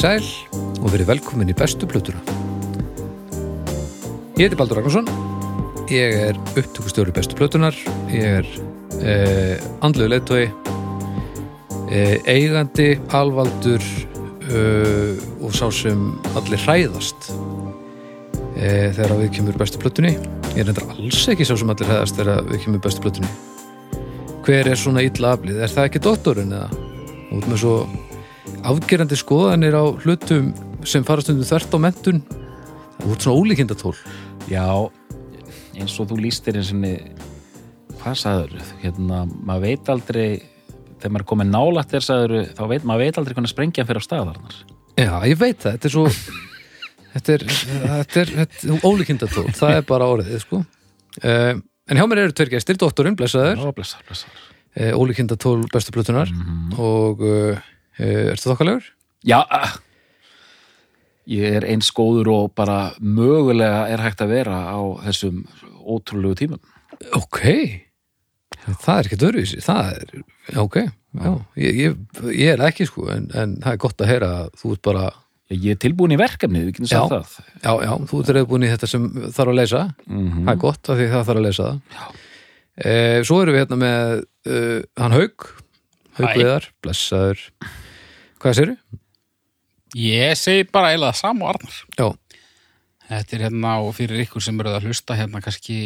sæl og verið velkomin í bestu plötuna. Ég heiti Baldur Ragnarsson, ég er upptökustjóri bestu plötunar, ég er eh, andlegu leitói, eh, eigandi, alvaldur eh, og sá sem allir hræðast eh, þegar við kemur bestu plötunni. Ég er reyndar alls ekki sá sem allir hræðast þegar við kemur bestu plötunni. Hver er svona illa aflið? Er það ekki doktorinn eða? Út með svo afgerandi skoðanir á hlutum sem fara stundum þvert á mentun voru svona ólíkindatól. Já, eins og þú lístir eins og hvað sagður, hérna, maður veit aldrei þegar maður er komið nálætt þér sagður, þá veit maður veit aldrei hvernig sprengja fyrir á staðarnar. Já, ég veit það, þetta er svo þetta er, þetta er, þetta er ólíkindatól, það er bara orðið sko. uh, en hjá mér eru tveir gestir, doktorinn, blessaður. Uh, ólíkindatól bestu plötunar og uh, uh, ertu þokkalegur? Já, ah, ég er eins góður og bara mögulega er hægt að vera á þessum ótrúlegu tímum. Ok, það er ekkert öruvísi, það er, ok, já, ég, ég, ég er ekki sko, en, en það er gott að heyra að þú ert bara Ég er tilbúin í verkefnið, við Já. sagt það. Já, já, þú ert reyðbúin í þetta sem þarf að leysa Mhm. það er gott af því það þarf að leysa það e, Svo erum við hérna með uh, hann Haug Haug. Viðar, blessaður Hvað sérðu? Ég segi bara eiginlega sam og Arnar. Já, Þetta er hérna og fyrir ykkur sem eru að hlusta hérna kannski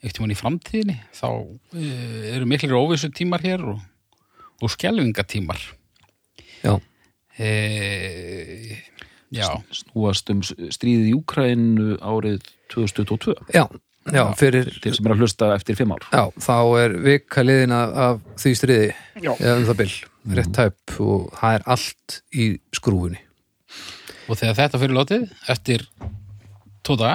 eitt tímann í framtíðinni þá uh, eru miklir óvissu tímar hér og, og skelfingatímar. já, E, já, Snúast um stríðið í Úkrænu árið 2022 já, já, fyrir til sem er að hlusta eftir fimm ár. Já, þá er vika liðin af, því stríði Já. eða um það bil, rétt tæp og það er allt í skrúfunni og þegar þetta fyrir lótið eftir tóta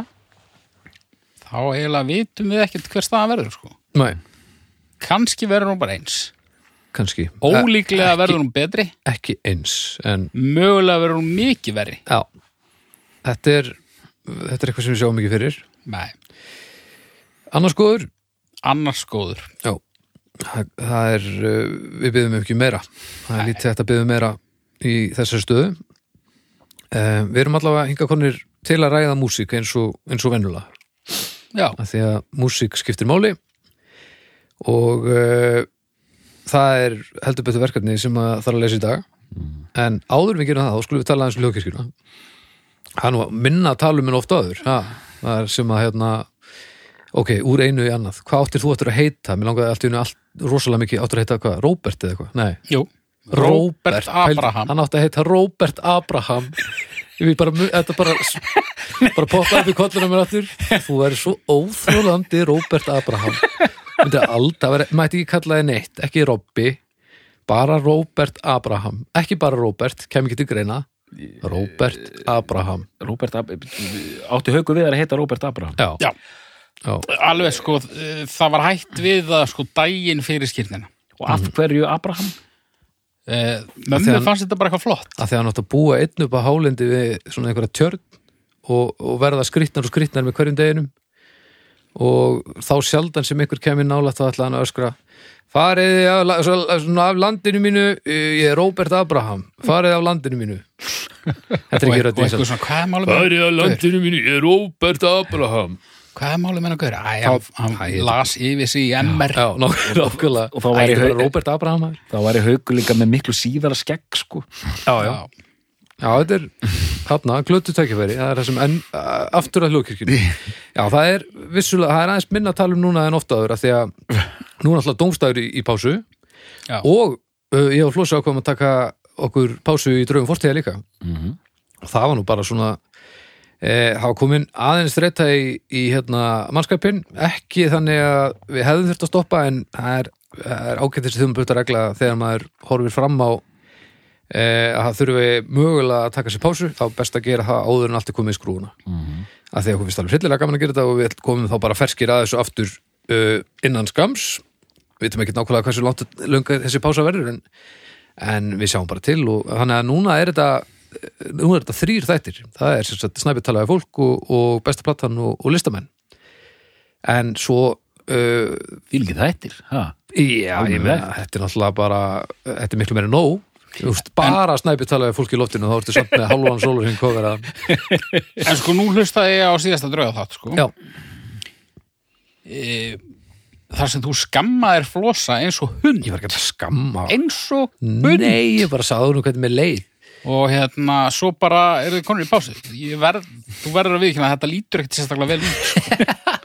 þá eiginlega vitum við ekkert hver staðan verður sko. Nei, Kannski verður hún bara eins. kannski Ólíklega verður hún betri, ekki eins, en mögulega verður hún mikið verri. já Þetta er, þetta er eitthvað sem við sjáum ekki fyrir Nei, Annars góður, annars góður. Já, það, það er, uh, við byggðum ekki meira. Það er lítið hægt að byggðum meira í þessari stöðu. Uh, við erum allavega hinga konir til að ræða músík eins og, eins og vennulega. Já, Af því að músík skiptir máli og uh, það er heldur betur verkefni sem að þarf að lesa í dag. En áður en við gerum það, þá skulum við tala aðeins um hljókirkjuna. Það er nú að minna að tala um henni ofta áður. Ha, það er sem að hérna, ok, úr einu í annað. Hvað áttir þú áttur að heita? Mér langaði allt í allt, rosalega mikið, áttur að heita hvað? Robert eða eitthvað? Nei. jú. Robert Pæl- Abraham. Hann átti að heita Robert Abraham. Bara, þetta bara, bara poppa upp í kolluna mér aftur. Þú væri svo óþrólandi Robert Abraham. Vera, mætti ekki kalla þið neitt, ekki Robby, bara Robert Abraham. Ekki bara Robert, kem ekki til greina. Robert Abraham. Robert Ab átti haugu við að heita Robert Abraham Já. Já. Já. Alveg sko, eh, það var hætt við að sko daginn fyrir skýrnina. og af hverju Abraham? Eh, mömmu hann- fannst þetta bara eitthvað flott. Að því að hann átti að búa einn upp á hálendi við svona einhverja tjörn og, og verða skrýtnar og skrýtnar með hverjum deginum og þá sjaldan sem einhver kemur nálægt þá ætla hann að öskra farið af, af landinu mínu eh, ég er Robert Abraham farið af landinu mínu Þetta er ekki og röddin eitthvað sem- svona, hvað er málið með Farið af landinu mínu, ég er Robert Abraham Hvað er málið með hann að gauðra? Æ, hann, hann ég- las yfir sig í MR. Já, ná- nákvæmlega Og þá hau- bara Robert Abraham þá væri haugu líka með miklu síðara skegg sko. Já, já Já, þetta er þarna, glötu tækifæri, það er það sem enn, uh, aftur að hljókirkjunni. Já, það er vissulega, það er aðeins minna að tala um núna en ofta áður, af því að nú er alltaf dómstæður í, í pásu Já. og uh, ég og Flósi ákvæm að taka okkur pásu í draugum fórstíða líka. Mhm. Og það var nú bara svona, eh, hafa komin aðeins þreita í, í hérna, mannskapin, ekki þannig að við hefðum þurft að stoppa en það er, er ágættist þjóðum búið að regla þegar maður horfir fram á eh, að það þurfi mögulega að taka sér pásu. Þá best að gera það áður en allt er komið í skrúuna Mhm. að því að okkur finnst alveg hryllilega gaman að gera þetta og við komum þá bara ferskir að þessu aftur uh, innan skams við veitum ekki nákvæmlega hversu langt þessi pása verður en, en við sjáum bara til og þannig að núna er þetta nú er þetta þrýr þættir það er sem sagt snæpið talaði fólk og, og besta platan og, og listamenn en svo uh, Því líkið þættir, ha? já, ég Alveg. meina, þetta er náttúrulega bara þetta er miklu meira nóg veist, bara snæpi talaði fólk í loftinu þá ertu samt með halvan sólur hinn kofir að En sko, nú hlustaði ég á síðasta drauga þátt, sko. Já, E, þar sem þú skammaðir flosa eins og hund. ég var ekki að skamma Eins og hund. Nei, ég bara sagði nú hvernig mér leið Og hérna, svo bara eru þið konur í pásu. Verð, þú verður að viðkynna að þetta lítur ekkert sérstaklega vel út. sko.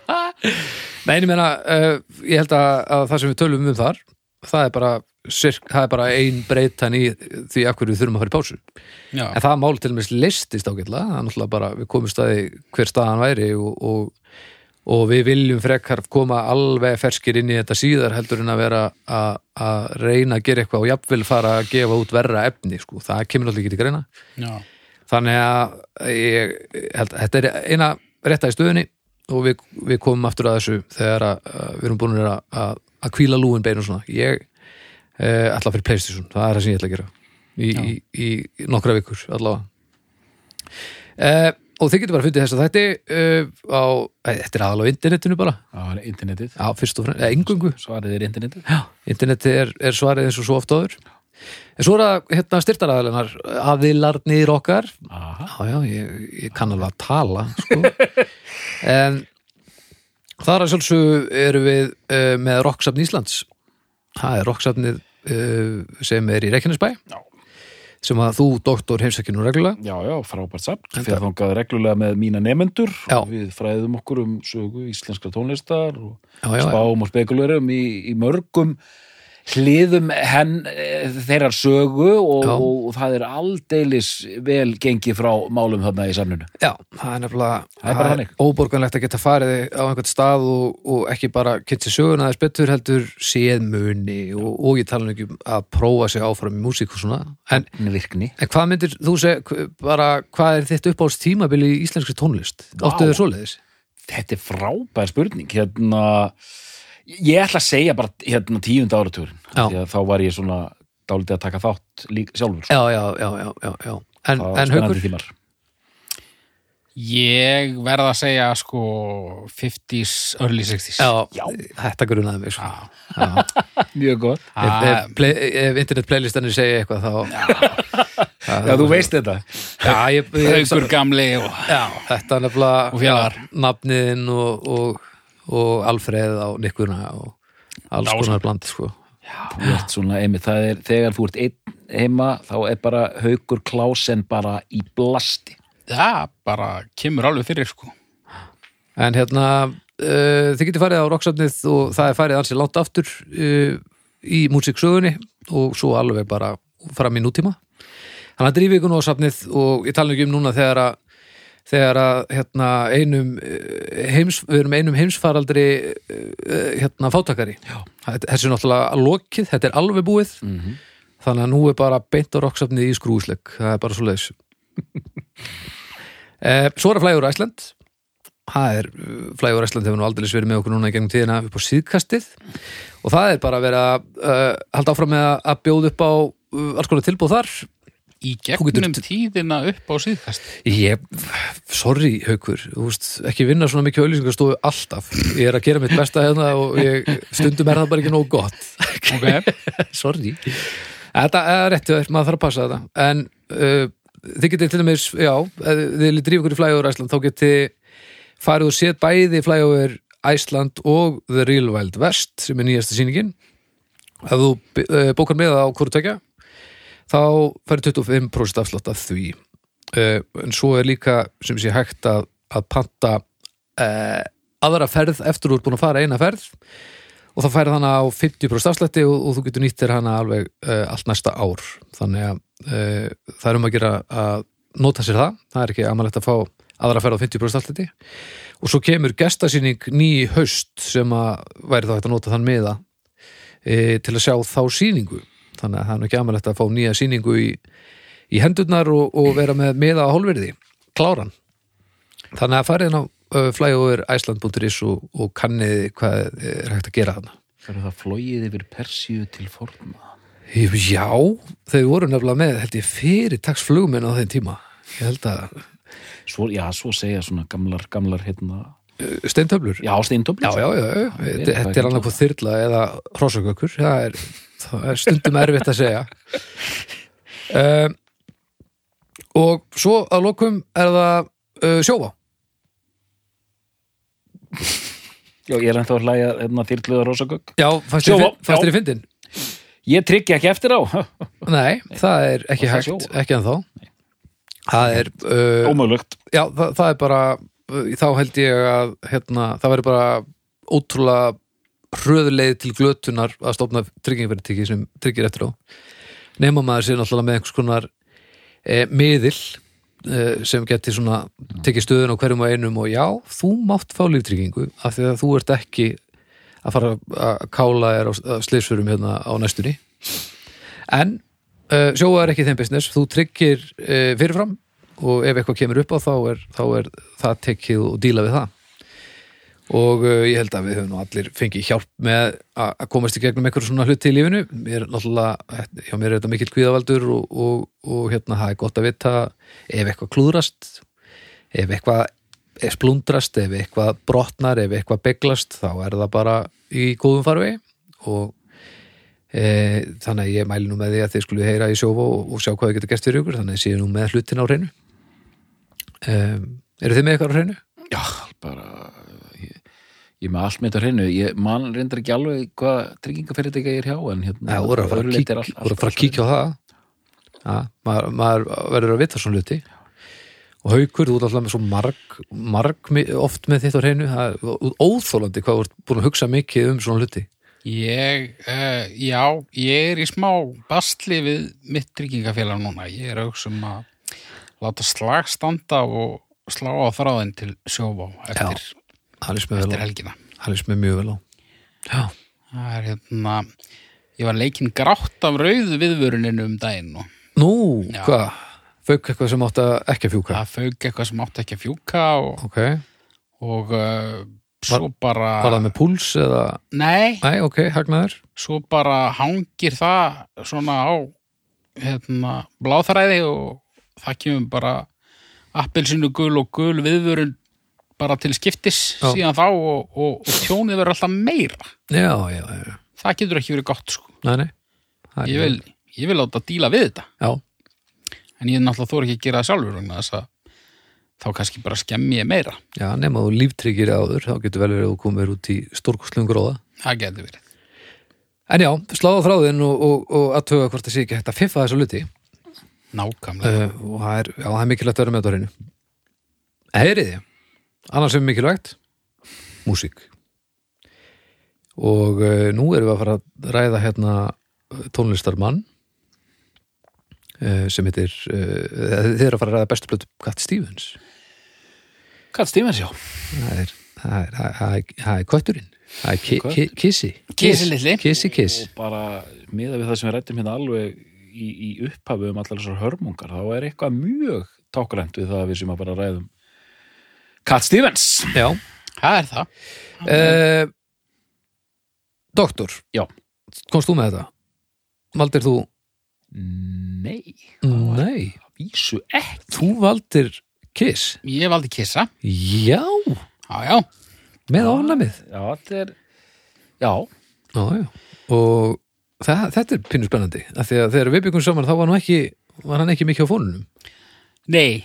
Nei, en ég meina, uh, ég held að, að það sem við tölum um þar það er bara, sirk, það er bara ein breytan í því af hverju þurfum að fara í pásu Já, en það mál til dæmis listist ágætlega það er náttúrulega bara, við komum staði hver staðan væri og, og, og við viljum frekar koma alveg ferskir inn í þetta síðar heldur en að vera að reyna að gera eitthvað og jafnvel fara að gefa út verra efni, sko, það kemur náttúrulega ekki til greina. Já. þannig að ég held þetta er eina rétta í stöðunni og við, við komum aftur að þessu þegar að, að við erum búin að, að, að kvíla lúin beinu svona. Ég eh, ætla fyrir Playstation, það er það sem ég ætla að gera. Í, í, í, í nokkra vikur allavega. Eh, og þið getur bara fundið þess að þetta eh, á, þetta er aðalega á internetinu bara Já, internetið. já, fyrst og fremst, eða engungu Svarið er internetið. já, internetið er, er svarið eins og svo oft áður en svo er það hérna styrtaraðalennar aðilarnir okkar Aha. Já, já, ég, ég kann alveg að tala sko. en þar að sjálfsög eru við uh, með Rocksafn Íslands það er Rocksafnið uh, sem er í Reykjanesbæ Já. Sem að þú, doktor, heimsækinu reglulega Já, já, frábært samt. Fyrir þangað reglulega með mína nemendur Já. og við fræðum okkur um sögu íslenskra tónlistar og já, já. spáum og spekulerum í, í mörgum hliðum henn eh, þeirrar sögu og, og, það er aldeilis vel gengið frá málum þarna í sannunu. já, það er nefnilega er óborganlegt að geta farið á einhvern stað og, og ekki bara kynnti söguna þess betur heldur séð muni og, og ég tala ekki um að prófa sig áfram í músík og svona en. En hvað myndir þú segja, bara hvað er þitt uppáhalds tímabili í íslenskri tónlist? Áttu þau svoleiðis? Þetta er frábær spurning. Hérna, ég ætla að segja bara hérna tíunda áratugurinn. Já. Því að þá var ég svona dálítið að taka þátt lík, sjálfur. Já, já, já, já, já, já. En, en tímar. Ég verð að segja, sko, 50s, early 60s. Já, Já. þetta grunaði mig svo. Já. Já. Mjög gott. Ef, ef, play, ef internet playlistanir segja eitthvað þá... Já, þú veist þetta. Já, ég, ég, Haukur gamli og... já, þetta er nefnilega Og félagar. já, nafniðin og, og, og Alfreð á nikkuna og alls konar bland, sko. Svona, það er, þegar þú ert einn heima, þá er bara haukur klásen bara í blasti. Já, bara kemur alveg fyrir, sko. En hérna, uh, þið getur farið á rocksafnið og það er farið ansi langt aftur uh, í músiksögunni og svo alveg bara fram í nútíma. Þannig að drífi ykkur nú á safnið og ég tala nú ekki um núna þegar að þegar að hérna, einum eh, heims, við erum einum heimsfaraldri eh, hérna fátakari þessi er náttúrulega lokið, þetta er alveg búið. Mm þannig að nú er bara beint á rocksafnið í skrúsleik það er bara svo leiðis. Eh, Svo er að flægur Æsland það er, flægur Æsland hefur nú aldrei verið með okkur núna í gegnum tíðina upp á síðkastið. Og það er bara að vera uh, halda áfram með að- að bjóða upp á uh, alls konar tilbúð þar Í gegnum tíðina upp á síðkast. Ég, sorry haukur, þú veist, ekki vinna svona mikið auðlýsingarstofu alltaf. Ég er að gera mitt besta hérna og ég, stundum er það bara ekki nóg gott. Ok. sorry. Þetta er rétt, hjá þér, maður þarf að passa þetta. En uh, þið getið til dæmis já, þið drífa ykkur í Flyover Æsland þá getið farið og séð bæði Flyover Æsland og The Real Wild West sem er nýjasta sýningin. Ef þú uh, bókar með það á hvort tvekja þá færið 25% afslátt af því. Uh, en svo er líka sem sé hægt að, að panta uh, aðra ferð eftir þú ert búin að fara eina ferð og þá færið hana á 50% afslætti og, og þú getur nýttir hana alveg uh, allt næsta ár. Þannig að það er um að gera að nota sér það, það er ekki amalegt að fá aðra ferð á 50% afslætti. Og svo kemur gestasýning ný haust sem að væri þá hægt að nota þann miða e, til að sjá þá sýningu þannig að það er nú ekki amalegt að fá nýja sýningu í, í hendurnar og, og vera með miða á hólverði, kláran þannig að farið inn á uh, flyoverisland.is og, og kannið hvað er hægt að gera þarna Það er það flóið yfir Persíu til forna. Já, þau voru nefnilega með held ég fyrir taksflugminn á þeim tíma ég held að Svo, já, svo segja svona gamlar, gamlar hérna, steintöflur já, steintöflur. Já, já, já, já. Þetta, er annað hvað þyrla eða hrossagökkur, það er, það er stundum erfitt að segja. Uh, og svo að lokum er það uh, sjóvá. Já, ég er ennþá að hlæja hérna, þyrluða rosagögg. já, fannst þér í fyndin? Ég tryggi ekki eftir á. nei, það er ekki það hægt, ekki ennþá. Það er uh, Ómögulegt. já, það, það er bara uh, þá held ég að hérna, það verður bara ótrúlega hröðuleið til glötunar að stofna tryggingverðitiki sem tryggir eftir á. Nema maður sér náttúrulega með einhvers konar e, miðil e, sem geti svona tekið stöðun á hverjum og einum og já, þú mátt fá líftryggingu af því að þú ert ekki að fara að kála þér á sliðsförum hérna á næstunni. En sjóa er ekki þeim business þú tryggir uh, fyrirfram og ef eitthvað kemur upp á þá er, þá er það tekið og díla við það og uh, ég held að við höfum allir fengið hjálp með að komast í gegnum einhverjum svona hluti í lífinu. Mér er náttúrulega, hjá mér er þetta mikill kvíðavaldur og, og, og hérna það er gott að vita ef eitthvað klúðrast ef eitthvað er splundrast, ef eitthvað brotnar ef eitthvað beglast, þá er það bara í góðum farvegi. Og e, þannig að ég mæli nú með því að þið skulle heyra í sjófa og, og sjá hvað þið getur gert fyrir ykkur, þannig að séu nú með hlutin á hreinu. Um, eru þið með eitthvað á hreinu? Já, bara ég, er með allt mitt á hreinu. Ég man reyndar ekki alveg hvað tryggingafyrirtækja ég er hjá en hérna Já, voru að fara að er allt- voru að, að kíkja á það. Ja, maður, maður verður að vita svona hluti. Og haukur, þú ert alltaf með svo marg, marg oft með þitt á hreinu. Það er óþólandi hvað ert búin að hugsa mikið um svona hluti. Ég, uh, já, ég er í smá bastli við mitt tryggingafélag núna. Ég er auðvitað um að láta slag standa og slá á þráðin til sjóvá eftir, það lýst mér vel á. Það lýst mér mjög vel á. Já, Það er hérna, ég var leikinn grátt af rauðu viðvörunin um daginn og nú, hvað? Fauk eitthvað sem átt að ekki að fjúka? Það fauk eitthvað sem átti ekki að fjúka og, ok, og uh, svo bara... var það með púls eða, Nei, næ, ok, hagnaður. Svo bara hangir það svona á hérna, bláþræði og það kemur bara appelsinu gul og gul viðvörun bara til skiptis Já. síðan þá og, og, og tjónið verður alltaf meira. Já, já, já, það getur ekki verið gott sko. Nei er- ég vil, ég vil láta díla við þetta. Já, en ég náttúrulega þóra ekki að gera það sjálfur þá kannski bara skemmi ég meira. Já, nema þú líftryggir áður þá getur vel verið að þú komir út í stórkostlum gróða. Það getur verið. En já, sláða þráðinn og, og, og aðtöga hvort það sé ekki hægt að fiffa þessu luti nákvæmlega. Uh, og það er, er mikilvægt að vera með þetta á hreinu. Heyriði, annars sem er mikilvægt músík. Og uh, nú erum við að fara að ræða hérna uh, tónlistarmann uh, sem heitir uh, þið eru að fara að ræða bestu blötu Cat Stevens. Kat Stevens, já. Það er, það er, er, er kötturinn. Það er ki, kissi Kissi kiss og bara miða við það sem við rættum hérna alveg í, í upphafu um allar þessar hörmungar þá er eitthvað mjög tákrænt við það að við sem að bara ræðum Kat Stevens. Já, það er það. Uh, doktor. Já. komst þú með þetta? Valdir þú? Nei, Nei, vísu ekki. Þú valdir Kiss? Ég valdi kissa. Já, já, já, með ofnamið Já, þetta er Já, Já, já. Og það, þetta er pínu spennandi. Þegar við byggum saman þá var, nú ekki, var hann ekki mikið á fónunum nei.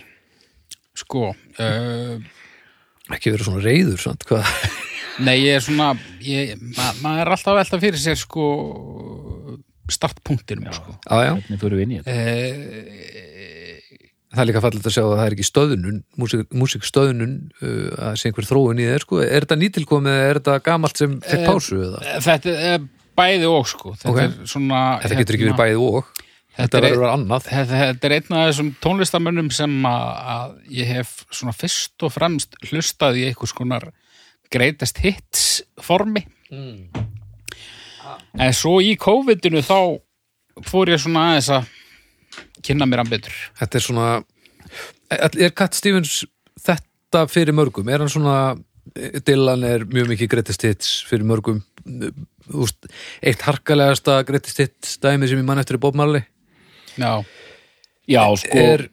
Sko uh, ekki verið svona reyður samt, hvað? Nei, ég er svona, ég, ma maður er alltaf velta fyrir sér sko startpunktinum sko. Já, já, hvernig fyrir við inn í þetta? Eh, það er líka fallið að sjá að það er ekki stöðunun músík, músíkstöðunun uh, að sé einhver þróun í þeir sko, er þetta nýtilkomið eða er þetta gamalt sem fekk Eh, pásu eða? Þetta er bæði og sko. Þetta Ok. er svona Þetta getur ekki verið bæðið og Þetta er- verður að vera annað. Þetta, er einn af þessum tónlistamönnum sem að, ég hef svona fyrst og fremst hlustað í einhvers konar greatest hits formi. En svo í COVID-inu þá fór ég svona aðeins að kynna mér hann betur. Þetta er svona Er Cat Stevens þetta fyrir mörgum? Er hann svona Dylan er mjög mikið greatest hits fyrir mörgum? Eitt harkalegasta greatest hits dæmi sem ég mann eftir í Bob Marley Já, Já, sko, er,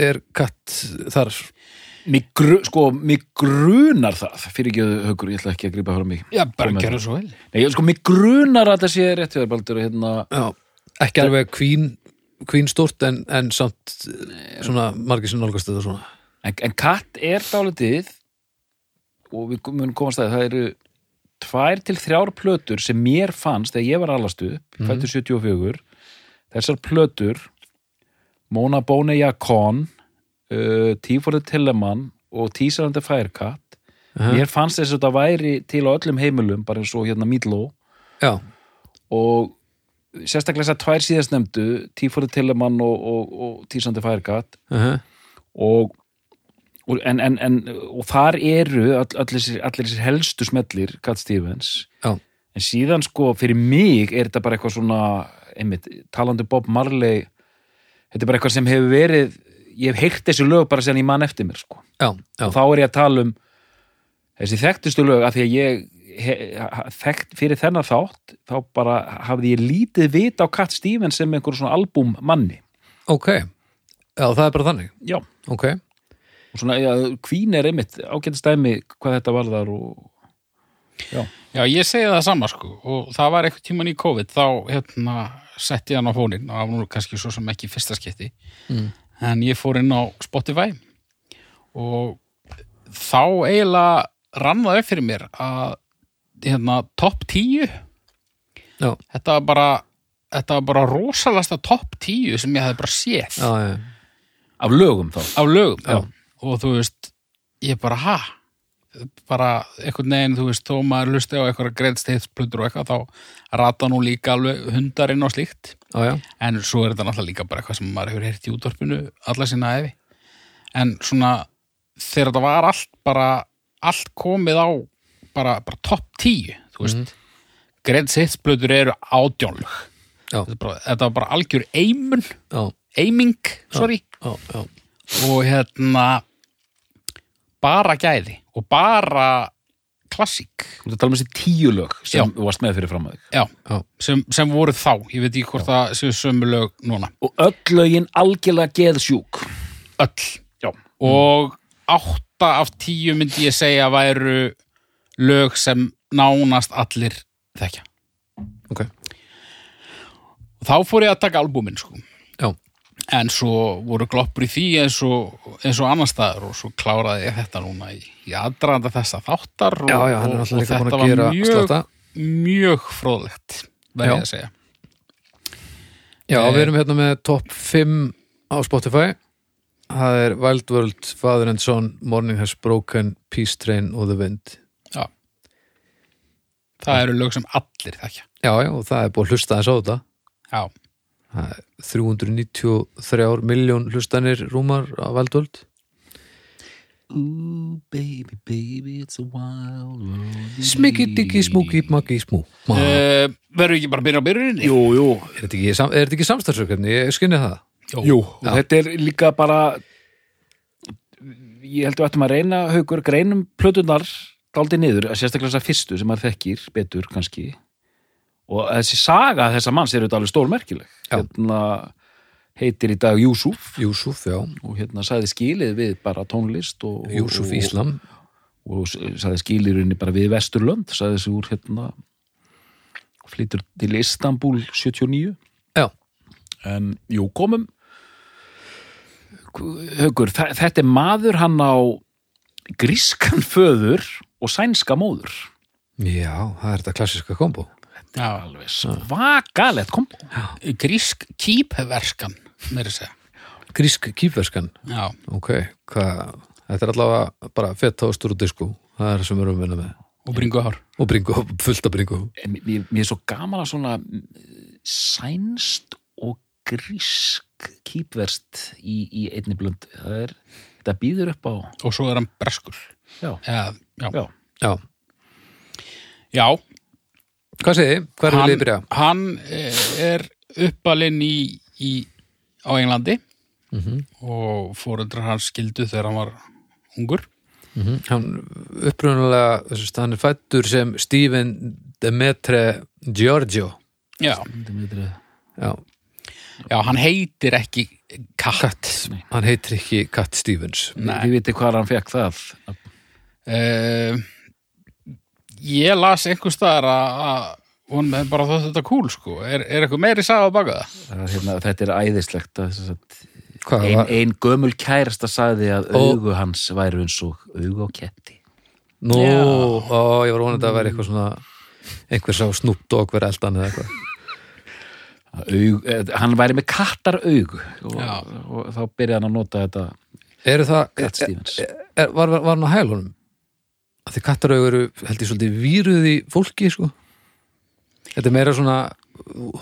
er Cat þar? Mig, gru, sko mig grunar það. Fyrir ekki að högur, ég ætla ekki að grípa frá mig. Já bara gerðu svo vel. Nei, ég, sko, mig grunar að þetta sé rétt hjá þér Baldur hérna, Já, ekki alveg Queen Queen stórt en, en samt svona margir sem nálgast þetta svona. En, en katt er dálítið og við munum komast að það eru tvær til þrjár plötur sem mér fannst þegar ég var alastu upp, Mhm. fættur 74 þessar plötur Mona Boneja Con uh, Tífóri Tillemann og Tísarandi Firecat mér fannst þess að þetta væri til á öllum heimilum bara eins og hérna Mídló Já, og sérstaklega þessar tvær síðast nefndu Tífóri Tillemann og, og, og Tísarandi Firecat. Uh og, og, en, en, en, og þar eru all, allir, allir þessir helstu smellir Cat Stevens. Já, en síðan sko fyrir mig er þetta bara eitthvað svona einmitt, talandi um Bob Marley þetta er bara eitthvað sem hefur verið ég hef heyrt þessu lög bara sem ég man eftir mér sko. já, já, og þá er ég að tala um þessi þekktustu lög af því að ég he, þekkt fyrir þennan þátt þá bara hafði ég lítið vit á Cat Stevens sem einhver svona albúm manni ok. Já, það er bara þannig, já. Ok. Og svona, já, Queen er einmitt ágætist dæmi hvað þetta varðar og já, Já, ég segi það sama sko. Og það var eitthvað tíman í COVID þá hérna setti ég hann á fónin og það var kannski svo sem ekki fyrsta skipti. Mm. en ég fór inn á Spotify og þá eiginlega rann það upp fyrir mér að hérna topp 10 Já, þetta var bara þetta var bara rosalasta topp 10 sem ég hefði bara séð. Já, já, af lögum þá? Af lögum Já. og þú veist, ég bara ha bara einhvern veginn, þú veist, þó maður lusti á eitthvað greið steiðsplötur og eitthvað þá rata nú líka alveg hundarinn og slíkt. Já, já, en svo er þetta náttúrulega líka bara eitthvað sem maður hefur heyrt í útvarpinu alla sína efi en svona þegar þetta var allt bara allt komið á bara, bara topp 10 þú veist, mm. greið steiðsplötur eru átjónlug Já. þetta, var bara algjör eimun. Eiming, sorry. Já, já. og hérna bara gæði og bara klassík. Þú ert að tala um þessi tíu lög sem Já. þú varst með fyrir fram að þig. Já, Já. sem, sem voru þá. Ég veit ekki hvort það séu sömu lög núna. Og öll lögin algjörlega geðsjúk. Öll. Já. og átta af tíu myndi ég segja væru lög sem nánast allir þekkja. Ok. Og þá fór ég að taka albúmin sko. Já, en svo voru gloppur í því eins og, eins og annar staðar og svo kláraði ég þetta núna í, í aðdraðanda þessa þáttar og, já, já, og, búin þetta var mjög, mjög fróðlegt verð Já. ég að segja Já, Eh. við erum hérna með topp 5 á Spotify Það er Wild World, Father and Son Morning Has Broken, Peace Train og The Wind já. það eru lög sem allir þekkja Já, já, og það er búið að hlusta þess á þetta já, 393 miljón hlustanir rúmar á Wild World Ooh, baby, baby, it's a wild world. Smikki, diggi, smúki, makki, smú uh, verður ekki bara að byrja á byrjuninni? Jú, jú, Er þetta ekki, sam- er þetta ekki samstæðsökkarni? Ég skinni það. Jú. Og þetta er líka bara ég held að við ættum að reyna haugur greinum plötunar daldi niður, sérstaklega þessar fyrstu sem maður þekkir betur kannski og þessi saga þessa manns er auðvitað alveg stórmerkileg. Hérna heitir í dag Júsúf Júsúf, já, og hérna sagði skilið við bara tónlist og, Júsúf og, Íslam. og sagði skilirunni bara við Vesturlönd sagði þessi úr hérna flytur til Istanbul 79 Já, en jú komum. Þa- þetta er maður hann á grískan föður og sænska móður. Já, það er þetta klassiska kombo já. alveg svakalett kom grísk kýpverskan meira að segja. Grísk kýfverskan, já, ok hvað, Þetta er allavega bara fett ástur og disku. Það er sem við erum að vinna með. Og bringuhár og bringu, fullt af bringu. En mér, mér er svo gaman að svona mm, sænst og grísk kýpverst í, í einni blönd það er, þetta býður upp á og svo er hann breskur. Já, já. já, Já, já hvað segið þið? Hvað er við liðið byrja? hann eh, er uppalinn í, í, á Englandi. Mm og fóreldrar hans skildu þegar hann var ungur. -hmm. Hann upprunalega þess að hann er fættur sem Stephen Demetre Giorgio. Já, Já, já hann heitir ekki Katt. Hann heitir ekki Katt Stevens. Nei. þið viti hvað hann fekk það. Uh, ég las einhvers staðar að- að hún er bara þótt þetta cool sko er, er eitthvað meiri saga að baka það? Það er, hérna, þetta er æðislegt að, sem sagt, Hvað ein, var? ein gömul kærasta sagði að Ó. augu hans væru eins og augu á ketti Nú, ó, ég var vonandi að vera eitthvað svona einhver sá Snoop Dogg verið eldan eða eitthvað Aug, eh, hann væri með kattar augu og, og þá byrjaði hann að nota þetta Eru það, Cat Stevens. er, er, var, var, var hann á hælunum? Að því kattaraugur eru, held ég svolítið víruð í fólki, sko. Þetta er meira svona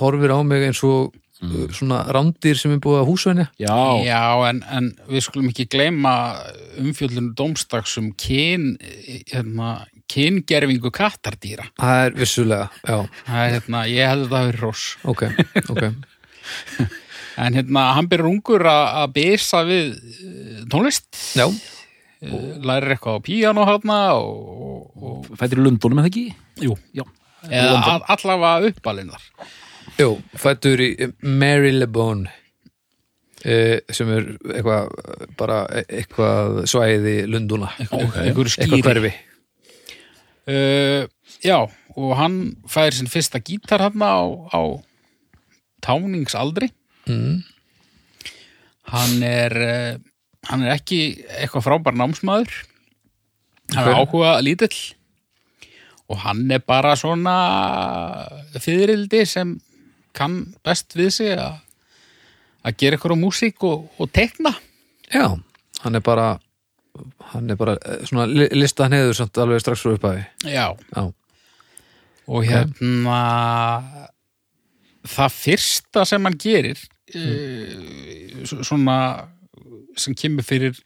horfir á mig eins og Mm. svona rándir sem er búið að húsvenja. Já, Já, en, en við skulum ekki gleyma umfjöllunum dómstags um kyn, hérna, kyngerfingu kattardýra. Það er vissulega, já, Það er, hérna, ég hefði þetta hafi ross. ok, ok. En hérna, hann byrjar ungur að að bisa við eh, tónlist, Já, lærir eitthvað á píano hérna og, og, og fættir í Lundunum eða ekki? jú, Já, eða all, allavega uppalinn þar. jú, fættur í Mary LeBone eh, sem er eitthvað bara eitthvað svæði Lunduna Eitthvað- einhver skýri. eitthvað hverfi Uh, já, og hann fær sinn fyrsta gítar hérna á, á táningsaldri. mm. Hann er, uh, hann er ekki eitthvað frábær námsmaður. Hann er áhuga lítill og hann er bara svona fyririldi sem kann best við sig að að gera eitthvað á músík og, og tekna. Já, hann er bara hann er bara eh, svona li- lista hann hefur samt alveg strax frá upphæði Já, Já, og hérna það fyrsta sem hann gerir mm. svona sem kemur fyrir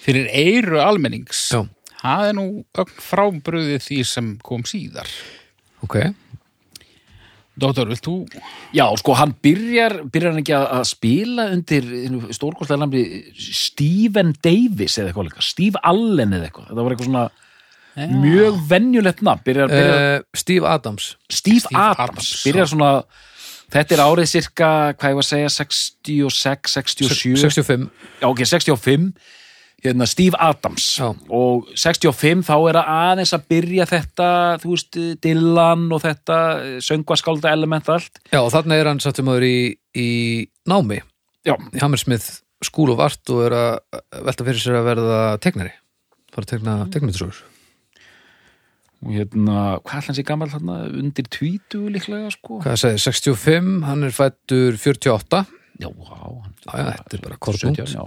fyrir eiru almennings. Já. það er nú ögn frábröðið því sem kom síðar. Ok. Dóttor, vilt þú? Já, sko, hann byrjar, byrjar hann ekki að, spila undir stórkostlega namni Stephen Davis eða eitthvað líka, Steve Allen eða eitthvað, þetta var eitthvað svona mjög venjulegt nafn, byrjar, byrjar uh, Steve Adams. Steve, Steve Adams, Adams, byrjar svona þetta er árið cirka, hvað ég var að segja 66, 67 65 já, ok, 65 hérna Steve Adams. Já. og 65 þá er að aðeins að byrja þetta, þú veist, Dylan og þetta söngvaskálda element allt Já, og þarna er hann satt sem aður í, í námi. Já, í Hammersmith School of Art og er að velta fyrir sér að verða tegnari. Fara að tegna tegnmyndsögur og hérna, hvað hans í gammal þarna, undir tvítu líklega, sko. Hvað segir, 65, hann er fættur 48 já, hann, já, þetta er bara kornungt. 17, já.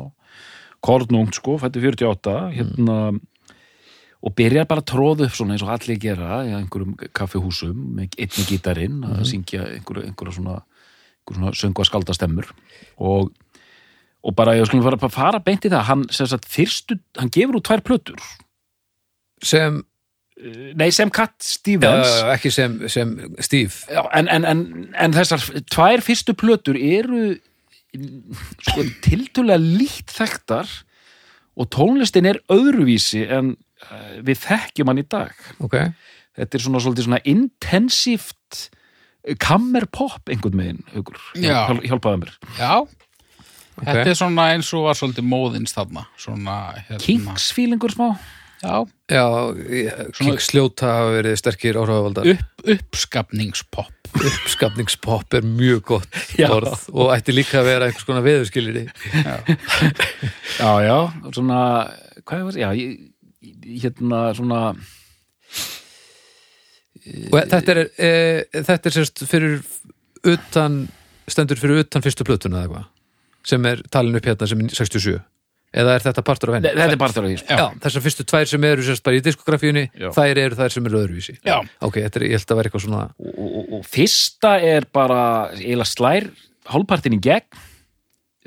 kornungt, sko, fættu 48 hérna og byrjar bara að tróða upp svona eins og allir gera í einhverjum kaffihúsum með einni gítarinn að syngja einhverja, einhverja svona, einhverja svona söngu að skalda stemmur. Og, og bara, ég skulum fara, fara beint í það. Hann, sagt, fyrstu, hann gefur út tvær plötur. Sem, nei, sem Cat já, Stevens já, ekki sem, sem Steve Já, en, en, en, en þessar tvær fyrstu plötur eru sko, tiltölulega lítt þekktar og tónlistin er öðruvísi en uh, við þekkjum hann í dag. ok, Þetta er svona svolítið svona intensíft kammerpop einhvern megin, hugur. Já. Hjál, hjálpaði mér. Já, þetta er svona eins og var svolítið móðins þarna svona, hérna, Kinks-fílingur smá. Já, já Kingsljóta hafa verið sterkir áhrifavaldar. Upp, uppskapningspop uppskapningspop er mjög gott Já. orð og ætti líka að vera einhvers konar veðurskilir Já, já, svona, hvað var, já, ég, ég- hérna, svona, og þetta er, e, þetta er sérst fyrir utan stendur fyrir utan fyrstu plötuna eða eitthvað sem er talin upp hérna sem er 67 eða er þetta partur af henni? þetta er bara þar að því. Já, þessar fyrstu tvær sem eru sérst bara í diskografíunni Já. þær eru þær sem eru öðruvísi. Já. Ok, þetta er, ég held að vera eitthvað svona og, og, og, og fyrsta er bara eiginlega slær hálfpartin í gegn.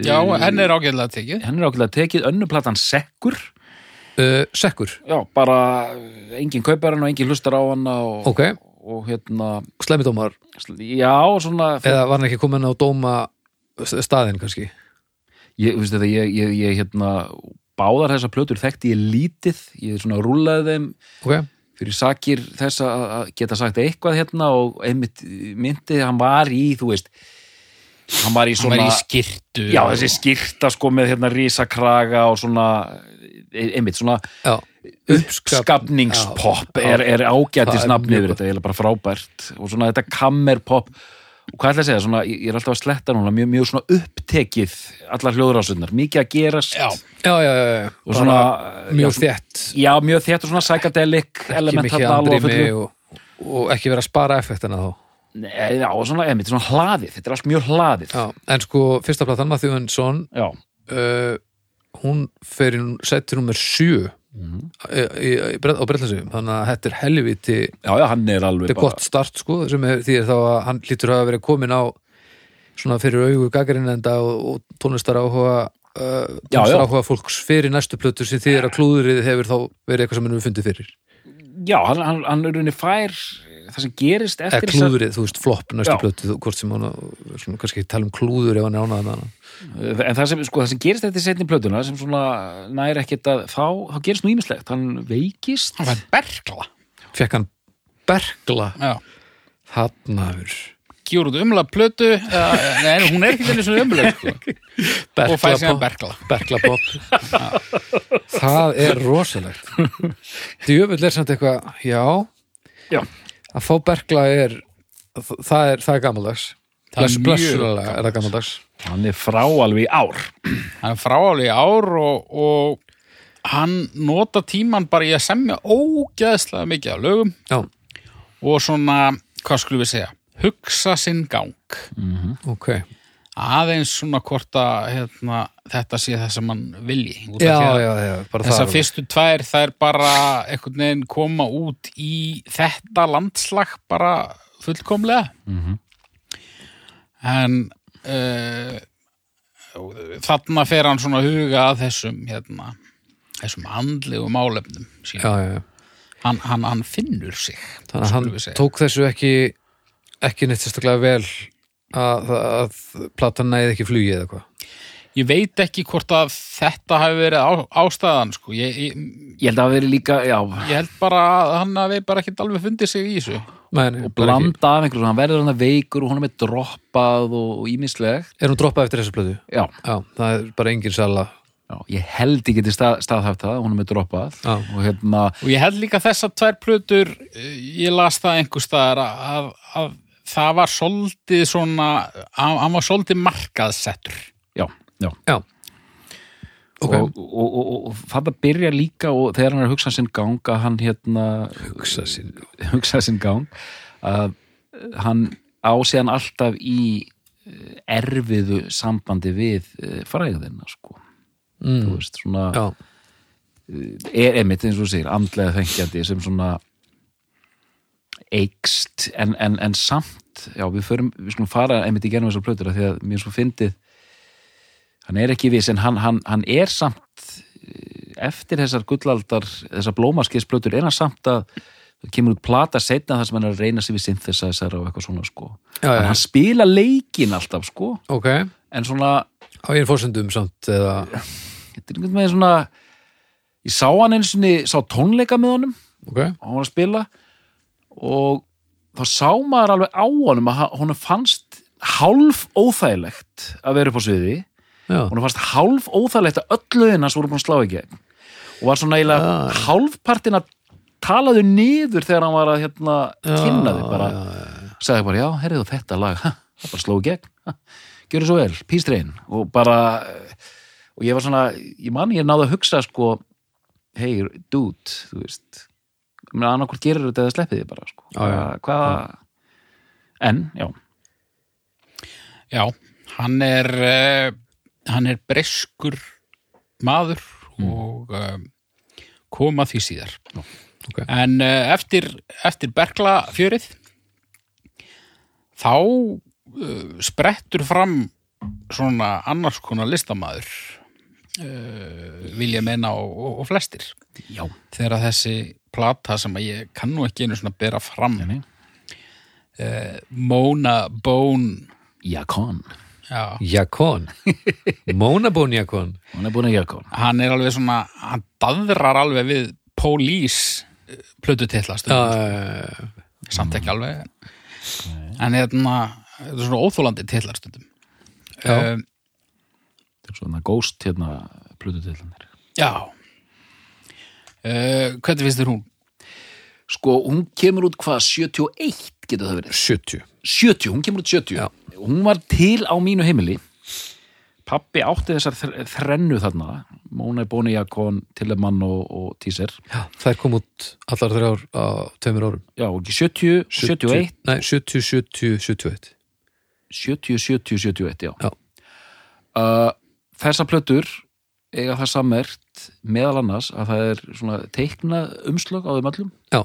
Já, henn er ágæðlega tekið. henn er ákveðlega tekið. Önnuplatan sekkur. Uh, Sekkur, já, bara engin kaupar hann og engin hlustar á hann og, ok, og hérna slemidómar já, svona eða var hann ekki komin á dóma staðinn kannski ég, veistu þetta, ég, ég, ég hérna báðar þessar plötur þekkti ég lítið. Ég svona rúlaði þeim Ok, fyrir sakir þess að geta sagt eitthvað hérna og einmitt myndi hann var í, þú veist hann var í svona var í skirtu Já, þessi skýrta sko með hérna rísakraga og svona einmitt svona já, uppskapningspop er, er nafni mjög yfir þetta, ég er bara frábært. Og svona þetta kammerpop og hvað ætla að segja, svona, ég er alltaf að sletta núna. Mjög, mjög svona upptekið allar hljóðurásunar, mikið að gerast já, já, já, já, já. Svona, mjög þett já, mjög þett og svona psychedelic elemental og, og, og ekki vera að spara effektina þá. Nei, já, svona, emi, svona hlaðið, þetta er allt mjög hlaðið. Já, en sko, fyrsta platan Matthew Huntsson uh, hún fer í settir nummer 7 Mm -hmm. á Brellansum þannig að þetta er helviti þetta er gott start sko er, því er þá að hann lítur að vera komin á svona fyrir auðu gaggarinn og, og tónlistar áhuga uh, tónlistar já, já. áhuga fólks fyrir næstu plötur sem því er að klúðrið hefur þá verið eitthvað sem hann hefur fundið fyrir Já, hann, hann, hann er unni fær það sem gerist eftir þessar- klúðrið, þú veist, flopp næstu þú- hvort sem hann, svona, kannski ekki tala um klúður ef hann er ánægð með hana. En það sem, sko, það sem gerist eftir setni plötuna sem svona næri ekkert að þá, þá gerist nú ímislegt, hann veikist. Hann fær bergla fekk hann bergla Já, hafnaður. Gjur út umlega plötu eða, Nei, hún er ekki þenni svona umlega sko. og fær síðan bergla berglapopp það er rosalegt. Djöfull er samt eitthvað já, Já. Að fá bergla er það er, það er gammaldags er blessulega er það gammaldags hann er frá alveg í ár. Hann er frááli í ár og, og hann nota tíman bara í að semja ógeðslega mikið af lögum já, og svona, hvað skulum við segja hugsa sinn gang. Ok aðeins svona hvort að hérna, þetta sé það sem hann vilji. Já, já, já, Þessar fyrstu tvær, það er bara einhvern veginn koma út í þetta landslag bara fullkomlega. Mhm. en uh, þarna fer hann svona huga að þessum hérna, þessum andlegu málefnum. Hann, hann, hann finnur sig þannig að hann tók þessu ekki ekki neitt sérstaklega vel að, að platan næði ekki flugi eða hvað ég veit ekki hvort að þetta hafi verið á, ástæðan sko. ég, ég, ég held að það veri líka, já ég held bara að hann hafi bara ekkert alveg fundið sig í þessu Nei, og ekki. blanda af einhverju, hann verður hann að veikur og hún er droppað og ímislegt er hún droppað eftir þessu plötu? já, já, það er bara engin sala já, ég held ég geti stað, staðhæft það, hún er með droppað Já. og hérna, Og ég held líka þessar tvær plötur, eh, ég las það einhvers staðar að, að, að það var svolítið svona, hann var svolítið markaðsettur. já, já. Já, ok. Og, og, og, og, og það byrja líka og þegar hann er að hugsa sinn gang að hann hérna hugsa sér hugsa sinn gang að hann á síðan alltaf í eh, erfiðu sambandi við eh, fræðina sko. Þú mm, veist, svona já, er einmitt eins og þú segir, andlega þengjandi sem svona eikst en, en, en samt já, við förum, við skulum fara einmitt í genum þessar plötur því að mér svo fyndið. Hann er ekki viss en hann, hann, hann er samt eh, eftir þessar gullaldar þessar blómaskeiðsplötur er hann samt að það kemur út plata setna þar sem hann er að reyna sig við synthesizer og eitthvað svona sko. Já, já, hann spila leikin alltaf sko. Ok. En svona á er fórsendum samt eða? Þetta er einhvern veginn svona ég sá hann einu sinni, sá tónleika með honum. Ok, og hann var að spila. og þá sá maður alveg á honum að hún fannst hálf óþægilegt að vera upp á sviði. Já, hún fannst hálf óþægilegt að öll lögin hans voru búin að slá gegn. Og var svona eiginlega hálfpartin að talaðu niður þegar hann var að hérna, kynna þig bara, sagði bara já, herrið þetta lag, það bara sló í gegn. Gjörðu svo vel, pístrein og bara og ég var svona, ég man ég náði að hugsa sko, hey dude þú veist annarkvort gerir þetta eða sleppið þið bara sko. Já, já. Hvað- hvað en, já, Já, hann er, uh, hann er breskur maður og uh, koma því síðar. ok En uh, eftir, eftir Berkla fjörið þá sprettur fram svona annars konar listamaður uh, vilja menna og, og, og flestir já, þegar þessi plata sem að ég kann nú ekki einu svona bera fram. Uh, Mona Bone. Jakon, já, Jakon. Mónabón Jakon. Hún er búin að Jakon. Hann er alveg svona hann daðrar alveg við já, stundum, já, já, samt ekki alveg. En hérna þetta er svona óþólandi titlar stundum. Já. uh, Þetta er svona ghost hérna plututillanir já uh, hvernig finnst þér hún? Sko, hún kemur út hvað, 71 getur það verið? 70 70, hún kemur út 70 Já. hún var til á mínu heimili pappi átti þessar þr- þrennu þarna Móna Bóni Jakon, Tillemann og, og Tíser Já, þær kom út allar þrjár á tveimur árum já, ekki 70, 71 Nei, 70, 70, 71 70, 70, 71, já, Já. Uh, þessar plötur eiga það sammert meðal annars að það er svona teikna umslög á þeim öllum. Já.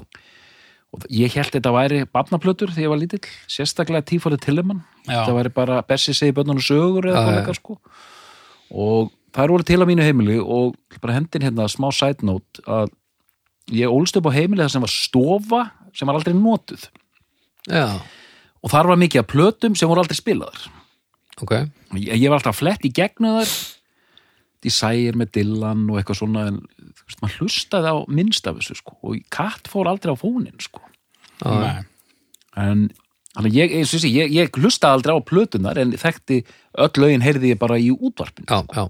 og ég held þetta væri barnaplötur þegar ég var lítill, sérstaklega tífórið Tillemann. Þetta væri bara Bessi segi bönnunum sögur eða hvað leikar sko. Og það er voru til á mínu heimili og bara hendin hérna smá side note að ég ólst upp á heimili þar sem var stofa sem var aldrei notuð. Já, og þar var mikið af plötum sem voru aldrei spilaðar. Ok. Ég, ég var alltaf flett í gegnu þar Desire með Dylan og eitthvað svona en þú veist, maður hlustaði á minnst af þessu sko og katt fór aldrei á fónin sko Nei. en þannig ég, eins og þessi, ég, ég hlustaði aldrei á plötunar en þekkti öll lögin heyrði ég bara í útvarpinu já, já,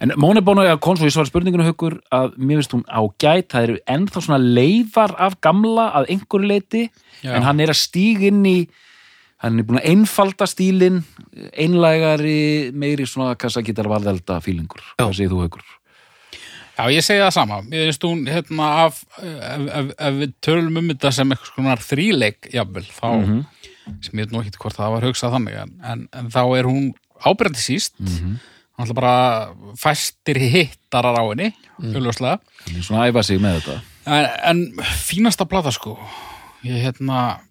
En Móni Bóna að kom svo í svar spurningunum hugur að mér finnst hún ágæt, það eru ennþá svona leifar af gamla að einhverju leiti, Já. en hann er að stíg inn í, hann er búin að einfalda stílinn, einlægari, meiri svona kassagítar varðelda fílingur, hvað segir þú hugur? Já, ég segi það sama. Ég veist hún, hérna, af, ef, ef, ef við tölum um þetta sem eitthvað skonar þríleik, jafnvel, þá, sem ég veit nú ekki hvort það var hugsað þannig, en, en, en þá er hún ábyrjandi síst, mm -hmm. hann ætla bara fæstir hittarar á henni, Hann er svona að æfa sig með þetta. en, en fínasta plata, sko, ég, hérna,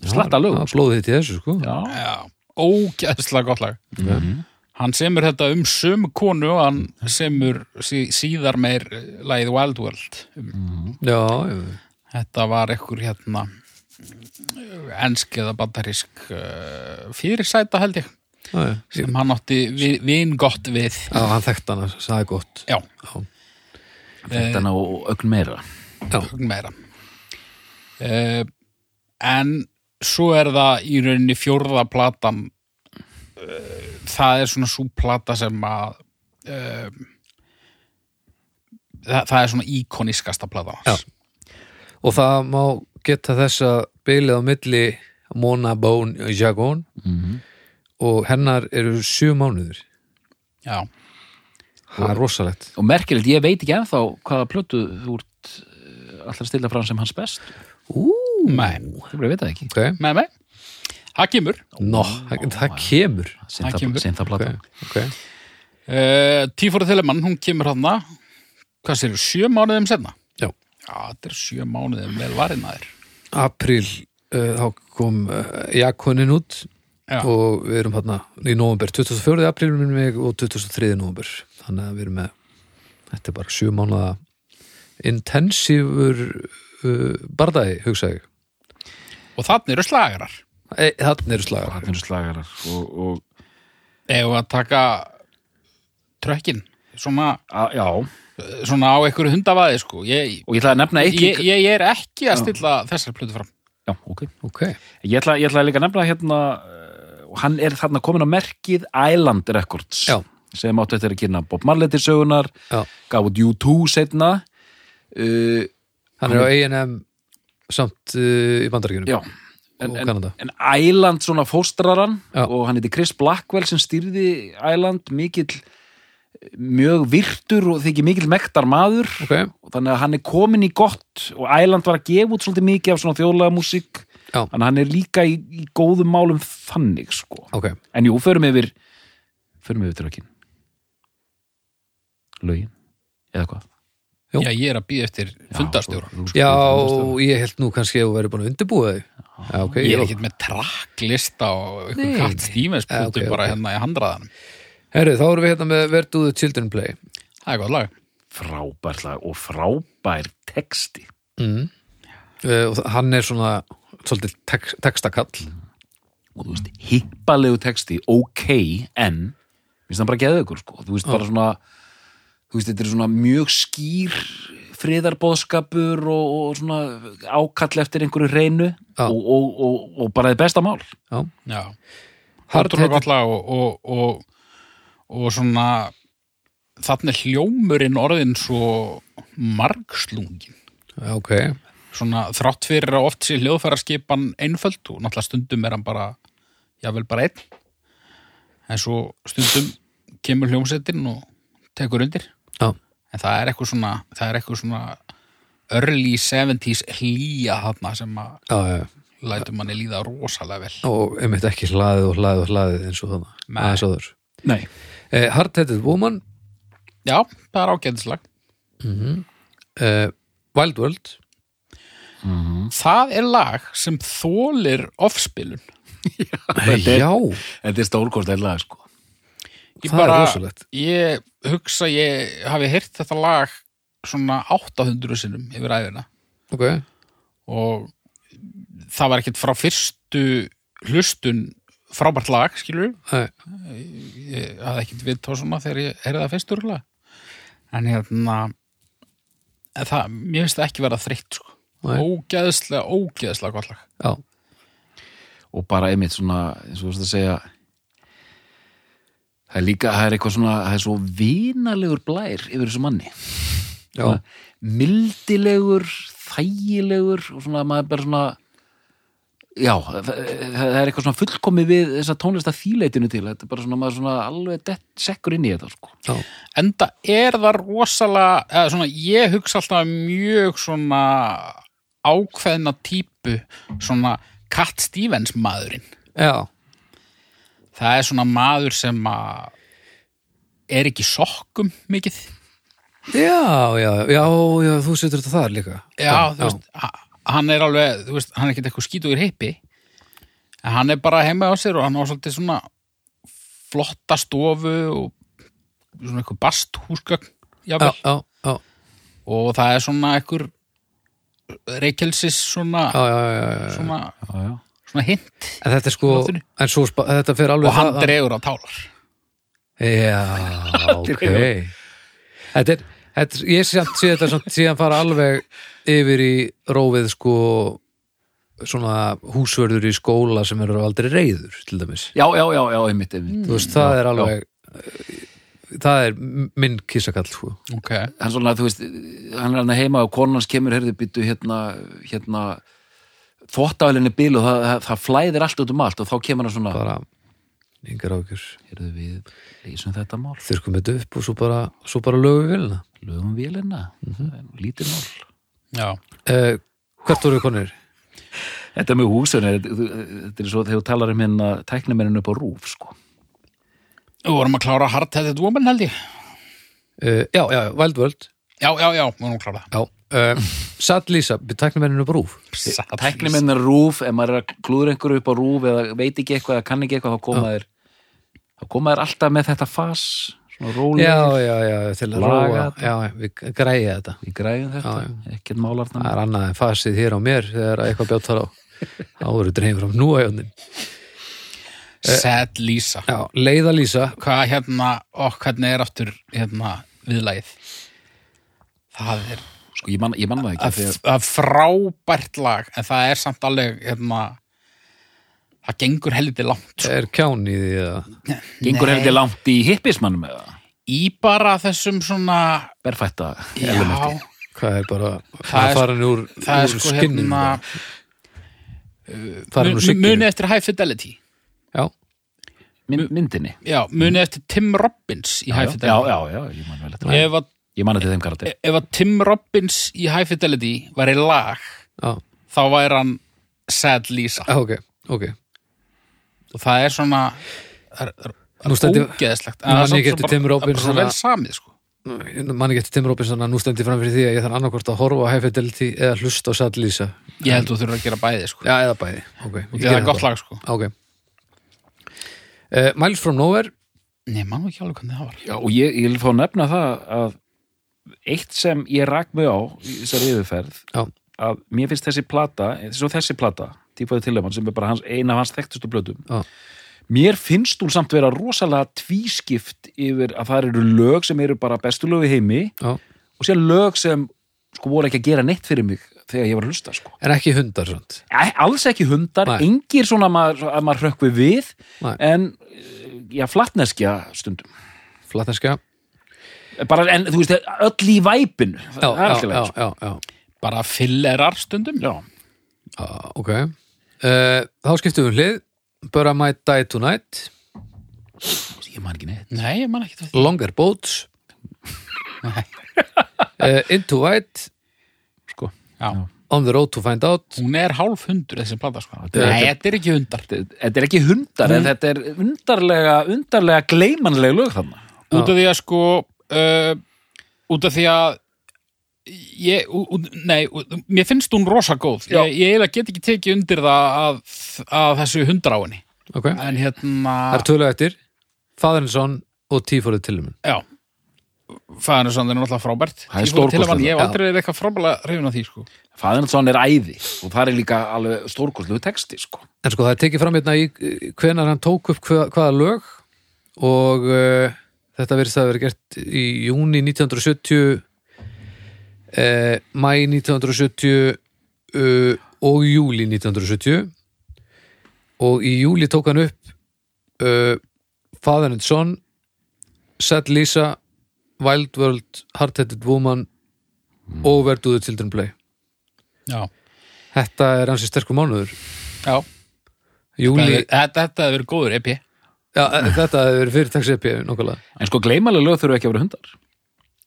slatta lögum Það blóðið þitt í þessu, sko Já, Já, ógæðslega gott lag. Hann semur þetta um sömu konu og hann semur sí, síðar meir eh, lagið Wild World. Um. Já, já, Þetta var ekkur hérna ensk eða bandarísk uh, fyrirsæta held ég já, já. sem hann átti vi- vin gott við. Já, hann þekkt hann, það er gott Já, Já, þetta ná ögn meira já, meira. Uh, en svo er það í rauninni fjórða platan. Uh, það er svona svo plata sem að uh, það, það er svona íkoniskasta plata hans. Og það má geta þess að bylið á milli Mona Bone Jagon og hennar eru sjö mánuður Já. Það er rosalegt. Og merkilegt, ég veit ekki ennþá hvaða plötu þú ert eh, allar stilla fram sem hans best Ú, Nei, Þú bara veit það ekki. Ok. Með mig það kemur. Nó, það, það kemur. Það kemur. Sinta Ok, plata ok. Uh, Tífóra Telemann, hún kemur hann hvað sér, sjö mánuðum senna Já. Já, þetta er sjö mánuðum vel varinaðir Apríl, uh, þá kom uh, Jakonin út Já. og við erum hérna í november 24. apríl minnum við og 23. november þannig að við erum með þetta er bara sjö mánuða intensífur uh, bardagi, hugsa ég og þannig eru slagarar. E, Þannig eru slagar Það eru slagarar og, og Ef að taka trökkin svona, að, Já, svona á einhverju hundavaði sko. ég, og ég ætla að nefna eitt ég, ég, ég er ekki að stilla þessar plötu fram. Já, ok. Ok, Ég ætla, ég ætla líka að nefna hérna og hann er þarna komin á merkið Island Records Já. sem áttu eftir að kynna Bob Marley til sögunar Já. gaf út U2 setna uh, hann er á A&M samt uh, í og en, en, en Island svona fóstraran Já. og hann heiti Chris Blackwell sem stýrði Island mikill mjög virtur og þykir mikill mektar maður. Ok, og þannig að hann er komin í gott og Island var að gefa út svolítið mikið af svona þjóðlega músík þannig að hann er líka í, í góðum málum þannig sko. Ok. En jú, förum yfir förum yfir trökin Lögin, eða hvað. Já, ég er að býða eftir þú- Já, þú- ég held nú kannski að þú verið búin að undirbúa þig. Já, ok Ég er já. ekkert með tracklista og eitthvað Cat nei. Stevens Ja, plötu ok, bara ok. hérna í handraðanum. Herru, þá erum við hérna með the children play. Það er gott lag. Frábært lag og frábær texti. Mm. uh, og hann er svona svolítið tek, textakall. Og þú veist, hippalegu texti ok, en finnst það bara geða ykkur, sko, þú veist, bara svona þú veist, þetta er svona mjög skýr friðarbóðskapur og, og svona ákall eftir einhverju reynu og, og, og, og bara þið besta mál. Já, Já, Hard Ótrúlega headed- gott lag og, og, og, og svona þannig hljómurinn orðin svo margslungin já, ok. Svona þrátt fyrir að oft sé hljóðfæra skipan einföld og náttúrulega stundum er hann bara jável bara einn en svo stundum kemur hljómsettin og tekur undir já, en það er eitthvað svona það er eitthvað svona early 70s hlýja þarna sem að já, já lætur manni líða rosalega vel. Og einmitt ekki hlaðið og hlaðið og hlaðið eins og þannig Nei. aðeins áður. Nei. eh, Hard-Headed Woman. Já, það er ágæðislag eh, Wild World. Það er lag sem þólir offspilun Þetta er- já, Þetta er stórkostlega lag, sko Ég það er rosalegt. Ég hugsa ég hafi heyrt þetta lag svona 800 sinnum yfir æðina ok, og það var ekkert frá fyrstu hlustun frábært lag, skilur Nei. ég hafði ekkert við þá svona þegar ég heyrði það fyrstur lag en hérna en það, mér finnst það ekki vera þreytt sko. Nei. ógeðslega, ógeðslega gott lag. Já, og bara einmitt svona, eins og þú veist að segja það er líka, það er eitthvað svona það er svo vinalegur blær yfir þessu manni. Já, Svona mildilegur, þægilegur og svona maður bara svona já, það, það er eitthvað svona fullkomið við þessa tónlista þýleitinu til. Þetta er bara svona, maður svona alveg sekkur inn í þetta sko. já, enda er það rosalega eða svona, ég hugsa alltaf mjög svona ákveðna típu svona Cat Stevens maðurinn já, það er svona maður sem að er ekki sokkum mikið. Já, já, já, já þú setur þetta þar líka. Já, þú veist, ha- hann er alveg veist, hann er ekkert eitthvað skítugur heipi en hann er bara heima á sér og hann á svolítið svona flotta stofu og svona eitthvað basthúsgögn já, jável, já, já, og það er svona eitthvað reykjelsis svona, já, já, já, já. svona, já, já. Svona hint en þetta er sko en svo, spa- þetta fer alveg og hann það- dregur á tálar Já, ok. Þetta er, þetta er ég sé, sé þetta samt síðan fara alveg yfir í rófið sko svona húsvörður í skóla sem eru aldrei reyður til dæmis, já, já, já, já, einmitt, einmitt. þú veist, það er alveg það er minn kissakall sko. ok, hann svona, þú veist, hann er hann heima og konans kemur, heyrðu, byttu hérna hérna þvottavælinni bíl og það, það, það flæðir allt út um allt og þá kemur hann svona bara yngar ákjör heyrðu við, leysum þetta mál. Þurrkum þetta upp og svo bara, svo bara lögum við vilna lögum vélina, Mhm. það er nú lítið mál. Já. Uh, Hvert voru konir? Þetta með húsun er, þetta er svo þegar þú talar um hérna tæknimenninu upp á rúf, sko. við vorum að klára Hard Headed Woman held ég. Uh, já, já, já, Wild World. Já, já, já, við vorum að klára. Já, uh, Satt Lísa, tæknumenninu brúf það Tæknimenninu rúf, ef maður er að klúður einhverju upp á rúf eða veit ekki eitthvað eða kann ekki eitthvað, þá koma þér þá koma þér alltaf með þetta fas, svona rólega. Já, já, já, til að róa. Já, við græja þetta. Við græðum þetta, ekkert málar Það er annað en fasið hér á mér þegar eitthvað bjátt þar á. Þá eru dreifur á núajónin. Sad Lisa Já, leiða Lísa. Hvað hérna, og hvernig er aftur hérna viðlagið? Það er Sko, ég man, ég man það ekki, að, að frábært lag en það er samt alveg hérna, það gengur helviti langt Er kján í því að gengur hefði langt í hippismannum eða? Í bara þessum svona berfætta já, hvað er bara Það farin úr, það er sko hérna Farin úr mun- sigginu muni eftir High Fidelity. Já, Mynd, myndinni. já, muni eftir Tim Robbins í High Já, Fidelity. Já, já, ég man vel eftir það. Að, Ég man eftir þeim karakter. ef að Tim Robbins í High Fidelity var í lag já, þá væri hann Sad Lisa. Já, ok, ok. Og það er svona það er, það Nú er stendur- ógeðslegt. Nú man ég ekki eftir Tim það Robbins er svo svona- vel samið sko. Man ekki eftir Tim Robinson að nú stendi fram fyrir því að ég þarf annarkvort að horfa á High Fidelity eða hlusta á Satt Lísa ég held þú þurfur að gera bæði sko. Já, eða bæði, ok ég og það er gott það. lag sko. Ok. Uh, Miles from Nowhere. Nei, mann ekki alveg hvernig það var. Já, og ég, ég vil fá að nefna það að eitt sem ég rak mig á í þessari yfirferð Já, að mér finnst þessi plata, svo þessi plata Tífóði Tillemann sem er bara hans, eina af hans þekktustu blöðum Já. mér finnst hún samt vera rosalega tvískipt yfir að það eru lög sem eru bara bestu lög í heimi Já. og sér lög sem sko voru ekki að gera neitt fyrir mig þegar ég var að hlusta sko. En ekki hundar svont. Alls ekki hundar, Nei. engir svona að maður, að maður hrökkvi við Nei. en eh, já, flatneskja stundum Flatneskja. Bara, en þú veist, öll í væpinu Já, já, já, sko. já, já. bara fillerar stundum já. Ah, ok. Uh, þá skiptum við hlið. I might die tonight. ég man ekki neitt Nei, ég man ekki því Longer boats. uh, Into white. sko. Já. On the road to find out. Hún er hálf hundur þessi plata sko. Þetta er- Nei, þetta er ekki hundar þetta er ekki hundar en þetta er undarlega, undarlega gleimanlega lög þarna Út af því að sko uh, Út af því að ég, ú, ú, nei, ú, mér finnst hún rosa góð Já. ég, ég eiginlega get ekki tekið undir það að, að þessu hundar á henni Ok. en hérna Það er tvölu eftir. Fatherinsson og Tífórið Tillumun. já Fæðanisson er náttúrulega frábært Það er Ég hef aldrei verið eitthvað frábæla hrifin af því sko. Fæðinsson er æði og það er líka alveg stórkostlegu texti sko. En sko það er tekið fram hérna í hvenar hann tók upp hva, hvaða lög og uh, þetta verðist að vera gert í júni 1970 uh, mæ 1970 uh, og júli 1970 og í júli tók hann upp uh, Father and Son Sad Lisa Wild World, Hard-Headed Woman og Where Do the Children Play. Já, Þetta er hansi sterkur mánuður. Já. Júli, Þetta hefur verið góður EP Já, e- þetta hefur verið fyrirtaks epi nokkulega. en sko gleimanlega lög þurfa ekki að vera hundar.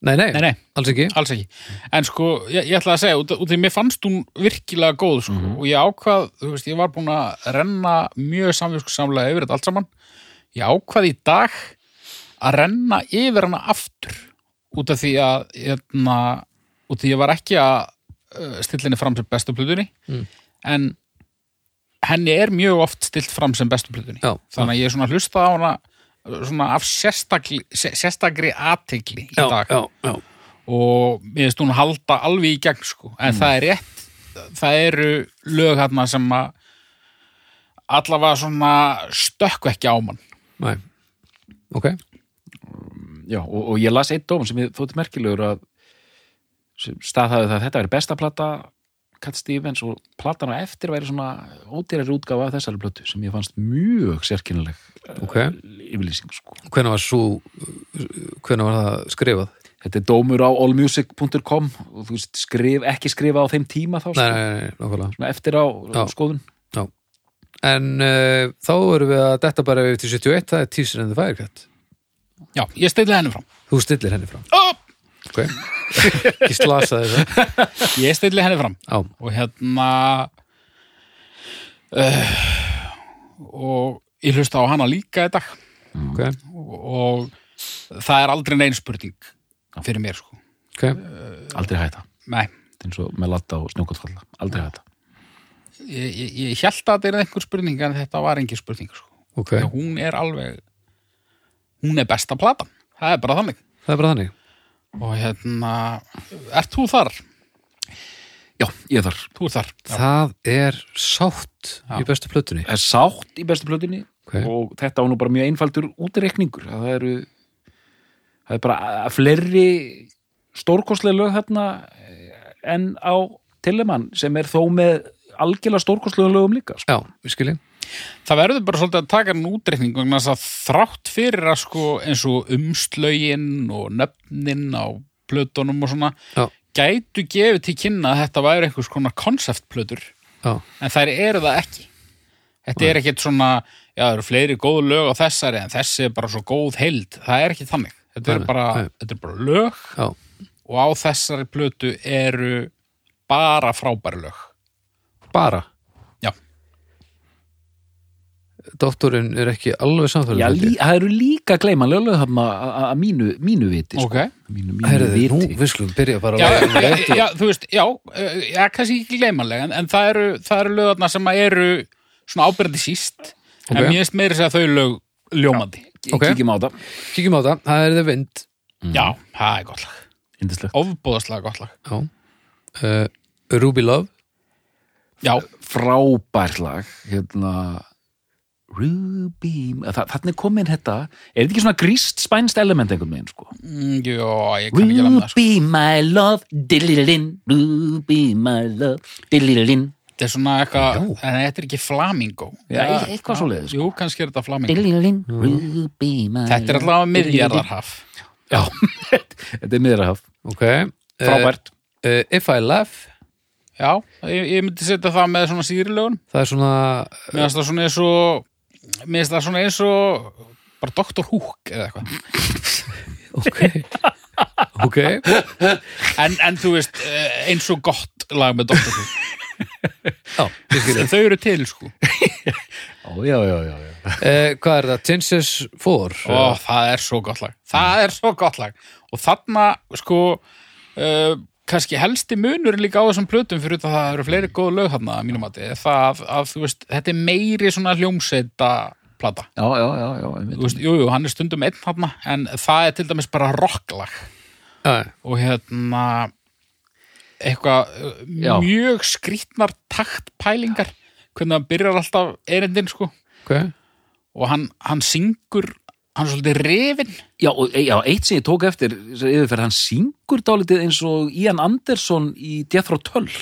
Nei, nei, Nei, nei, alls ekki. alls ekki. En sko, ég, ég ætla að segja, út, út því mér fannst hún virkilega góð sko, og ég ákvað, þú veist, ég var búin að renna mjög samviskusamlega yfir þetta allt saman. Ég ákvað í dag að renna yfir hana aftur út af því að hérna, út því ég var ekki að uh, stilla henni fram sem bestu plötunni. Mm. en henni er mjög oft stilt fram sem bestu plötunni Já, þannig að ég er svona að hlusta á hana svona af sérstakli, sérstakri athygli í já, dag já, já. og mér finnst hún halda alveg í gegn sko. en það er rétt það eru lög hérna sem að allavega svona stökku ekki á mann Nei. Ok, Já, og, og ég las eitt dóm sem ég þótti merkilegur að staðhæði það að þetta væri besta plata Cat Stevens og platan á eftir væri svona ódýrari útgáfa af þessari plötu sem ég fannst mjög sérkennileg Ok. yfirlýsing sko. hvenær var svo hvenær var það skrifað? Þetta er dómur á allmusic.com og þú veist, skrif, ekki skrifa á þeim tíma þá Nei, sko, nei, nei, svona eftir á Já. skoðun En uh, þá erum við að detta bara yfir til 71, það er Teaser and the Firecat. já, ég stilli henni fram Þú stillir henni fram. oh! Ok. Ekki slasa þess ég stilli henni fram. Já, og hérna uh, og ég hlusta á hana líka í dag. Ok, og það er aldrei neinn spurning fyrir mér sko. Ok. aldrei hætta, Nei, eins og með latta og snjókotfalla aldrei hætta. Ég, ég, ég held að þetta er einhver spurning en þetta var engin spurning sko. Ok, okay. hún er alveg hún er besta platan. Það er bara þannig. Það er bara þannig. Og hérna, ert þú þar? Já, ég þar Þú ert þar Það er sátt Já. í bestu plötunni. Það er sátt í bestu plötunni Ok. og þetta var nú bara mjög einfaldur útreikningur það eru það er bara að fleiri stórkostlega lög þarna eh, en á Telemann sem er þó með algjörlega stórkostlega lögum líka sko. Já, við skiljum. Það verður bara svolítið að taka hann útreikning vegna þess að þrátt fyrir að sko eins og umslögin og nöfnin á plötunum og svona Já. gætu gefið til kynna að þetta væri einhvers konar konceptplötur. En þær eru það ekki. Þetta er ekkit svona, já það eru fleiri góð lög á þessari en þessi er bara svo góð heild. Það er ekki þannig, þetta er bara, þetta er bara lög já, og á þessari plötu eru bara frábæri lög. Bara. Já. Doktorinn er ekki alveg Já, samfélag. lí, það eru líka gleymanlega að að mínu, mínu viti sko. Ok. mínu, mínu Herriði, nú, viti við skulum byrja bara já, já, já, þú veist, já, eh, já, kannski ekki gleymanlega, en, en það eru, eru lögarna sem eru svona ábyrðandi síst, Ok. en mér finnst meiri segja þau lög ljómandi. Ok. Kíkjum á það, Kíkjum á það, það er þið vind. Já, það er gott lag. Ofbúðaslega gott lag. Já. Uh, Ruby Love Já, frábært lag hérna Ruby Þa, þannig er komin þetta er þetta ekki svona gríst spænst element einhvern veginn sko? Mm, já, ég kann ekki það sko. Ruby my love dillilin, Ruby my love dillilin Þetta er svona eitthvað, en þetta er ekki flamingo. Já, e- eitthvað svoleiðis, sko. Jú, kannski er þetta flamingo. Dillilin, Ruby my Þetta er allavega miðjarðarhaf Já, þetta er miðrahaf Ok. Eh, frábært. eh, If I Laugh. Já, ég, ég myndi setja það með svona síðrilögun Það er svona Mér finnst það svona eins og Mér finnst það svona eins og bara Dr. Hook eða eitthvað Ok Ok en, en þú veist, eh, eins og gott lag með Dr. Hook Já, ég skil En þau eru til sko já, já, já, já. eh, Hvað er það? Tinses 4 Ó, það er svo gott lag Það er svo gott lag Og þarna, sko uh, kannski helsti munur líka á þessum plötum fyrir þetta að það eru fleiri góð lög þarna að mínum að það þetta er meiri svona hljómseita plata. Já, já, já, já, veist, jú, jú, hann er stundum einn þarna en það er til dæmis bara rocklag. Já, og hérna eitthvað Já. mjög skrítnar taktpælingar hvernig hann byrjar alltaf erindin sko. Ok. Og hann, hann syngur hann er svolítið rifin Já, og, já, eitt sem ég tók eftir þessari yfirferð, hann syngur dálítið eins og Ian Anderson í Death Row 12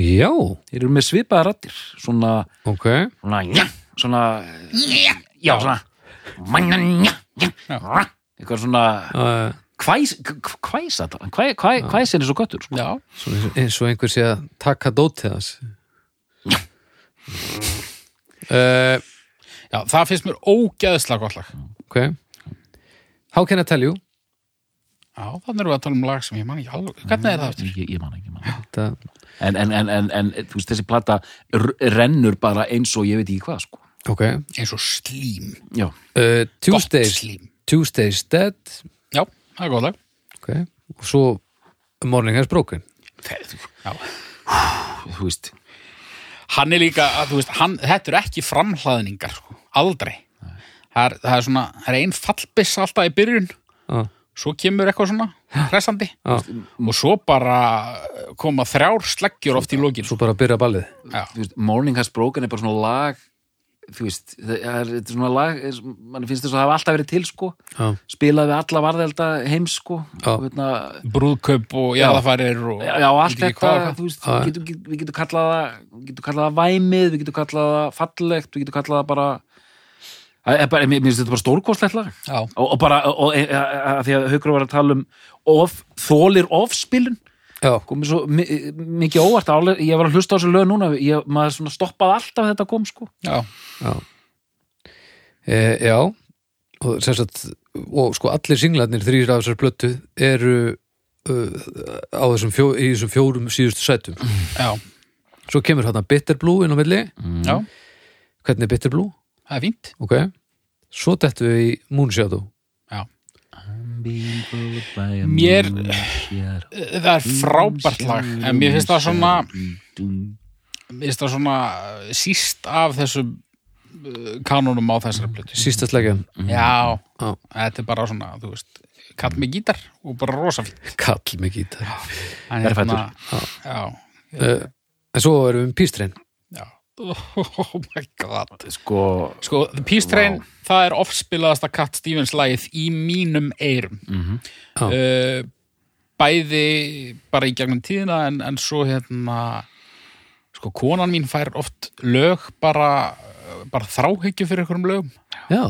Já, þeir eru með svipaða rattir svona, ok. svona, já, svona já, svona já, já, eitthvað svona uh, hvæs, hvæs þetta hvæ, hvæ, hvæs er eins og göttur sko. já, Svo eins og einhver sé að taka dótið hans. Uh, já, það finnst mér ógeðslega gott lag. Ok. How can I tell you? já, þannig erum við að tala um lag sem ég man ekki alveg. Hvernig er það eftir? ég, ég man ekki, ég man ekki. Það, En, en, en, en, en þú veist, þessi plata r- rennur bara eins og ég veit ekki hvað sko. ok. Eins og slím, já, uh, gott Tuesdays, slím. Tuesdays Dead. Já, það er gott lag. Ok. Og svo Morning Has Broken. Já. þú veist. Hann er líka, þú veist, hann, þetta eru ekki framhlaðningar, sko, aldrei. Það er, það er svona, það er ein fallbiss alltaf í byrjun, Já, svo kemur eitthvað svona hressandi. Og svo bara koma þrjár sleggjur oft í lokin. Svo bara byrja ballið. Veist, Morning Has Broken er bara svona lag þú veist, það er, þetta er svona lag mann finnst þess að það hafa alltaf verið til sko. Já, spilaði við alla varðelda heims sko. Og hérna, brúðkaup og jaðafarir og já, já, allt þetta hvað, þú veist, við getum, get- við getum kallað það við getum kallað það væmið, við getum kallað það fallegt, við getum kallað það bara bara, mér finnst þetta bara stórkostlegt lag. Já, og, og bara, og, e- e- að því að Haukur var að tala um of, þólir ofspilun. Já, komið svo mi mikið óvart. Álega, ég var að hlusta á þessu lög núna ég, maður svona stoppaði alltaf þetta kom sko. Já, já. E, Já. Og, sagt, og sko allir singlarnir þrýr af þessar plötu eru uh, á þessum, fjó, í þessum fjórum síðustu sætum. Já, Svo kemur hérna Bitter Blue inn á milli. Já, Hvernig er Bitter Blue? Það er fínt. Ok. Svo dettum við í Moonshadow já. Mér- það er frábært lag en mér finnst það svona mér finnst það svona uh, síst af þessum uh, kanunum á þessari plötu. Sísta slegjan já, Já. þetta er bara svona þú veist, kall með gítar og bara rosa fínt. Kall með gítar. En Berfættur. já, uh, En svo erum við um já oh my god sko, sko, The Peace Train, það er ofspilaðasta Cat Stevens lagið í mínum eyrum Já. uh, bæði bara í gegnum tíðina en, en svo hérna sko, konan mín fær oft lög bara, bara þráhyggju fyrir einhverjum lögum Já,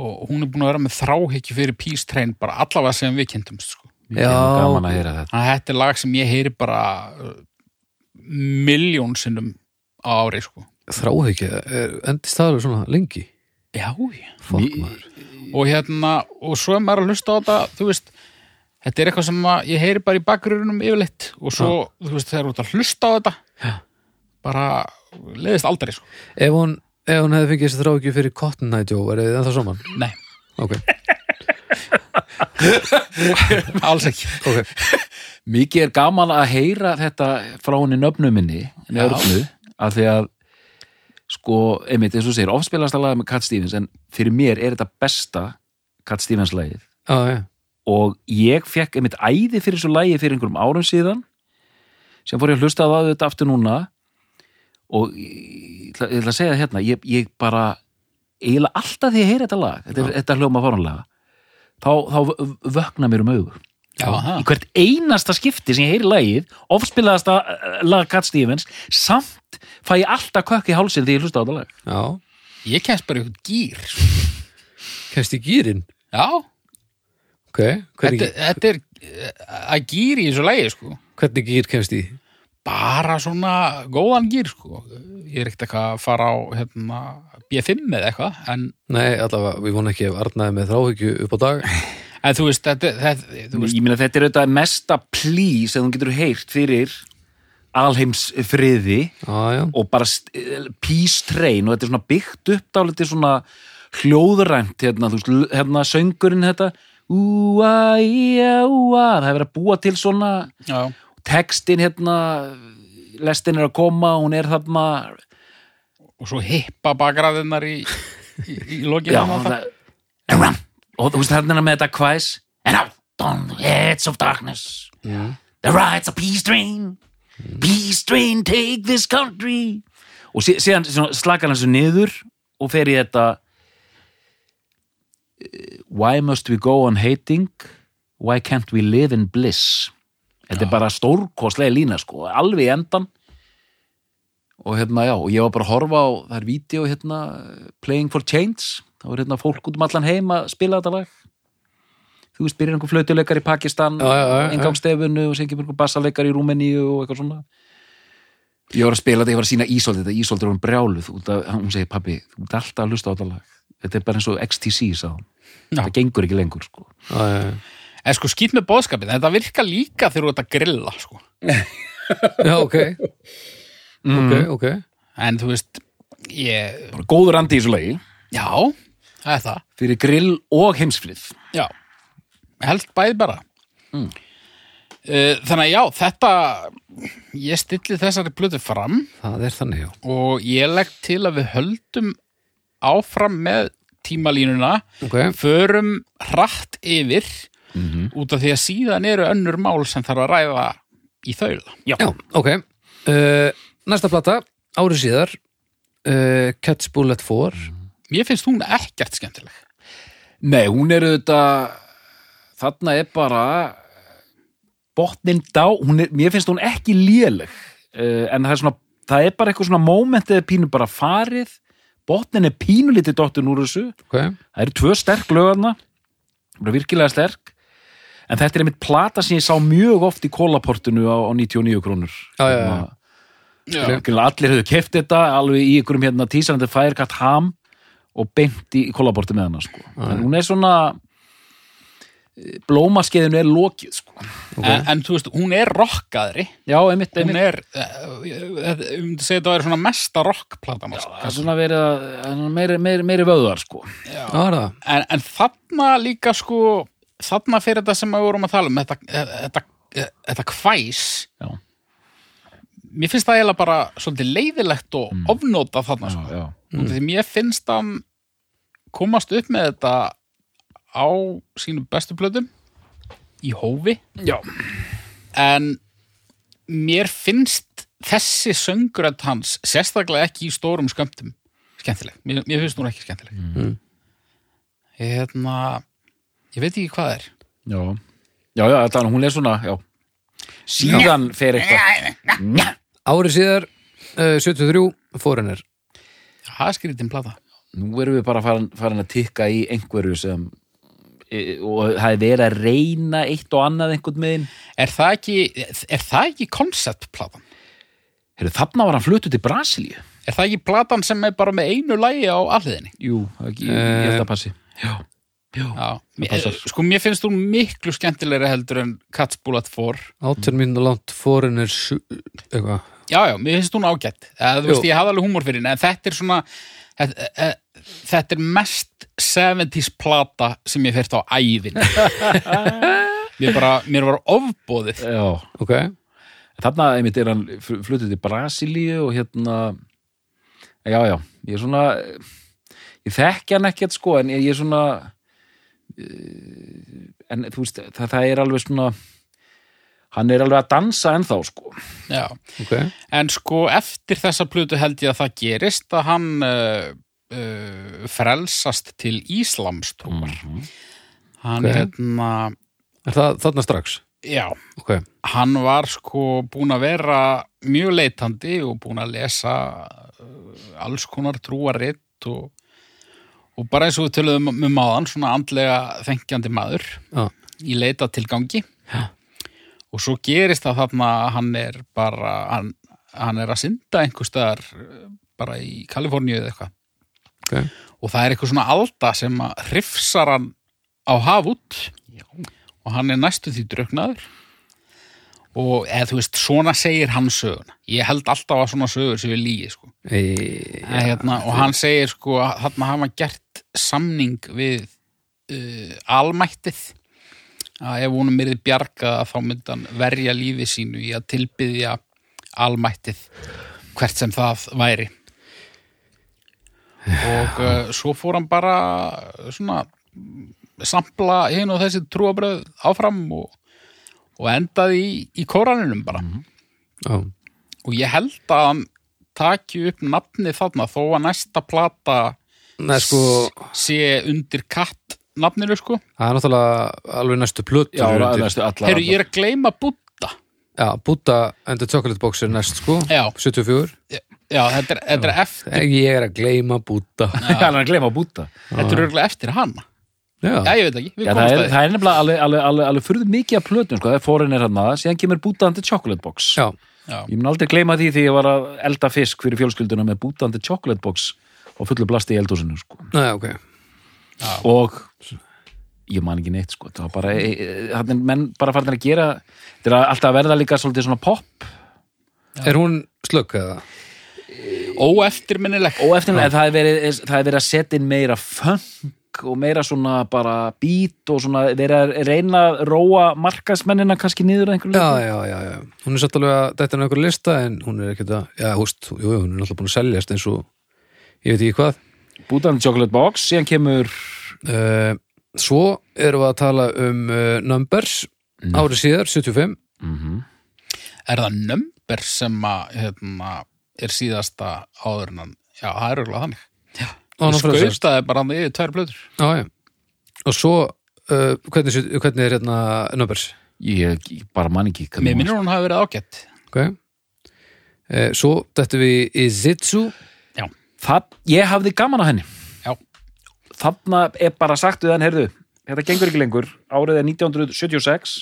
og hún er búin að vera með þráhyggju fyrir Peace Train bara allavega sem við kynntumst sko. Já. þetta þetta er lag sem ég heyri bara uh, miljón sinnum á ári sko. þráhyggja er endist það alveg svona lengi? Já, já. Ný- maður. Og hérna, og svo er maður að hlusta á þetta þú veist, þetta er eitthvað sem ég heyri bara í bakgrunum yfirleitt. Og svo, þú veist, þegar þú ert að hlusta á þetta Já. bara leiðist aldrei, sko, Ef hún, ef hún hefði fengið þessi þráhyggju fyrir Cotton Eye Joe, er þið ennþá saman? nei, Ok, alls ekki. Ok. Mikið er gaman að heyra þetta frá henni nöfnu af því að sko, einmitt, eins og segir ofspilast að laga með Cat Stevens, en fyrir mér er þetta besta Cat Stevens lagið. Já, já, og ég fekk einmitt æði fyrir þessu lagi fyrir einhverjum árum síðan sem fór ég að hlusta á það þetta aftur núna. Og ég ætla, ég ætla að segja það hérna ég, ég bara, eiginlega alltaf því ég heyri þetta lag þetta, er- þetta hljóma fórunlega þá, þá v- vökna mér um augur Já, í hvert einasta skipti sem ég heyri lagið ofspilaðasta eh, lag Cat Stevens samt fæ ég alltaf kökk í hálsinn þegar ég hlusta á þetta lag Já, Ég kemst bara eitthvað gýr. kemst í gýrin Já, Ok, hvernig, þetta, þetta er eh, að gýr í þessu lagi, sko. hvernig gýr kemst í? Bara svona góðan gýr, sko. Ég er ekkert eitthvað að fara á hérna, B5 eða eitthvað, en, Nei, allavega, við vonum ekki að arnaði með þráhyggju upp á dag en þú veist, þetta, þetta, þú veist, ég meina þetta er auðvitað mesta plí sem þú getur heyrt fyrir alheims friði Já, já, og bara train og þetta er svona byggt upp dálítið svona hljóðrænt hérna, þú veist, hérna söngurinn þetta úa, íja, úa það hefur að búa til svona já, textin hérna lestin er að koma, hún er þarna. Og svo hippa bakræðinnar í, í, í lokið já, þarna. það, og þú veist hérna með þetta kvæs. And out on the heads of darkness. The rides a peace train peace train take this country. Og sí, síðan slakar hann svo niður og fer í þetta eh, why must we go on hating? Why can't we live in bliss? Þetta er bara stórkostlega lína sko, alveg í endan og hérna já, og ég var bara að horfa á er vídeo hérna Playing for Change, þá er hérna fólk út um allan heim að spila þetta lag. Þú veist, byrjar einhver flautuleikar í Pakistan engangstefunu og sengjum einhver bassaleikar í Rúmeníu og eitthvað svona. Ég var að spila þetta, ég var að sína Ísold þetta, Ísold er hún brjáluð af, hún segir, pabbi, þú ert alltaf að hlusta á þetta lag. Þetta er bara eins og XTC, sá það gengur ekki lengur, sko. Já, já, já. En sko skýt með bóðskapin, þetta virka líka þegar þú ert að grilla, sko. Já, ok. Ok, ok. En þú veist, ég, bara góður andi í þessu lagi. Já, það er það. fyrir grill og heimsfrið. Já, held bæði bara. Mm. Þannig að já, þetta, ég stilli þessari blötu fram. Það er þannig, já. Og ég legg til að við höldum áfram með tímalínuna, Ok, förum hratt yfir út af því að síðan eru önnur mál sem þarf að ræða í þaula. já, ok. Uh, Næsta plata, árið síðar. Uh, Catch Bullet 4 Mér finnst hún ekkert skemmtileg. Nei, hún er auðvitað þarna er bara botnin dá, hún er, mér finnst hún ekki léleg. Uh, en það er svona það er bara eitthvað svona moment eða pínu bara farið. Botnin er pínu litið dottin úr þessu. Ok, það eru tvö sterk lögarna bara virkilega sterk. En þetta er einmitt plata sem ég sá mjög oft í kólaportinu á, á 99 krónur. Já, já, já. Greinilega allir höfðu keft þetta alveg í ykkurum hérna tísarandi Firecat Ham og beint í, kólaporti með hana sko. en hún er svona eh, blómaskeiðinu er lokið sko. En, en þú veist, hún er rockaðri. já, einmitt, Hún einmitt er, uh, um til að segja þetta er svona mesta rockplatan. sko. það er svona verið að það er meiri, meiri, meiri vöðvar sko. það er það En, en þarna líka sko, þarna fyrir þetta sem við vorum að tala um, þetta, þetta, þetta kvæs, já, mér finnst það eiginlega bara svolítið leiðilegt og Mm. ofnóta þarna já, sko. já. Mm. Því mér finnst hann komast upp með þetta á sínum bestu plötum í hófi já. en mér finnst þessi söngurönd hans sérstaklega ekki í stórum skömmtum skemmtileg, mér, mér finnst hún ekki skemmtileg Mm. ég hérna ég veit ekki hvað það er já, já, já þetta, hún er svona já. Síðan fer eitthvað. Árið síðar, uh, 73 Foreigner það er skrítinn plata. Nú erum við bara farin, farin að tikka í einhverju sem e, og það er verið að reyna eitt og annað einhvern megin er það ekki, er það ekki konceptplatan? Heru, þarna var hann fluttu til Brasilíu. Er það ekki platan sem er bara með einu lægi á alliðinni? jú, það ekki, ég held að passi já, já, Já, mér, sko mér finnst hún miklu skemmtilegri heldur en Cats Bullet 4 18 mínútur langt Foreigner sju- eitthvað. Já, já, mér finnst hún ágætt. Eða, þú veist, ég hafði alveg húmor fyrir henni en þetta er svona þetta, eh, þetta er mest 70s plata sem ég fyrst á ævin. Mér, bara, mér var ofbóðið já. Ok, þarna einmitt er hann fluttu til Brasilíu og hérna já, já, ég er svona ég þekki hann ekkert sko en ég er svona en þú veist, það, það er alveg svona hann er alveg að dansa ennþá sko. Já, ok, en sko eftir þessa plötu held ég að það gerist að hann uh, uh, frelsast til Íslamstrúar. Hann Ok. hérna, er það þarna strax? Já, ok, hann var sko búin að vera mjög leitandi og búin að lesa uh, alls konar trúaritt og, og bara eins og við töluðum um áðan, svona andlega þengjandi maður já, í leita tilgangi Já. og svo gerist það þarna hann er bara hann, hann er að synda einhver staðar uh, bara í Kaliforníu eða eitthvað. Ok. Og það er eitthvað svona alda sem að hrifsar hann á haf út. Og hann er næstu því druknaður og eða þú veist, svona segir hann söguna. Ég held alltaf að svona sögur við lígi sko. e, En, hérna, og hann segir sko að þarna hafa gert samning við uh, almættið. Að ef honum yrði bjargað að þá myndi hann verja lífi sínu í að tilbyðja almættið hvert sem það væri. Og uh, svo fór hann bara svona sampla hinn og þessi trúabröð áfram og, og endaði í, í kóraninum bara. Já, og ég held að hann taki upp nafni þarna þó að næsta plata Nei, sko, sé undir katt nafninu sko. Það er náttúrulega alveg næstu já, allar Heyrðu, ég er að gleyma Buddha já, Buddha and the Chocolate Box er næst sko. Já. 74, Já, þetta er, þetta er eftir ég er að gleyma Buddha hann er að gleyma að búta Þetta er örgulega eftir hana já, Já, ég veit ekki, við Já, það, er, það er nefnilega alveg, alveg, alveg, alveg furðu mikið af plötum, sko, það er fórin er hann síðan kemur bútandi chocolate box. já, Já, Ég mun aldrei gleyma því því ég var að elda fisk fyrir fjölskylduna með bútandi chocolate box og fullu blasti í eldhúsinu, sko. Nei, ok. Og ég man ekki neitt, sko, það var bara, e, e, hann er menn bara farin að gera, þetta er alltaf að verða líka svolítið svona pop. Er hún slögg eða? óeftirminnileg eftir það er verið, er verið að setja inn meira funk og meira svona bara beat og svona verið að reyna að róa markasmennina kannski niður að einhverju Já, já, já, já. Hún er satt alveg að þetta er einhver lista en hún er ekkert að, já, húst, jú, jú, hún er alltaf búin að seljast eins og, ég veit ekki hvað. Bútandi chocolate box, síðan kemur Uh, svo erum við að tala um uh, Numbers, árið síðar, 75. Er það number sem að hérna, er síðasta áður en hann Já, það er örgulega þannig Og skautaði bara hann yfir tvær blöður Já, já. Og svo, uh, hvernig, hvernig er hérna Numbers? ég, ég bara man ekki Mér minnur hún hafi verið ágætt. Ok. Uh, svo þetta við í Zitsu. Já, Það, ég hafði gaman að henni. Já, þarna er bara sagt við hann, heyrðu þetta gengur ekki lengur, árið er 1976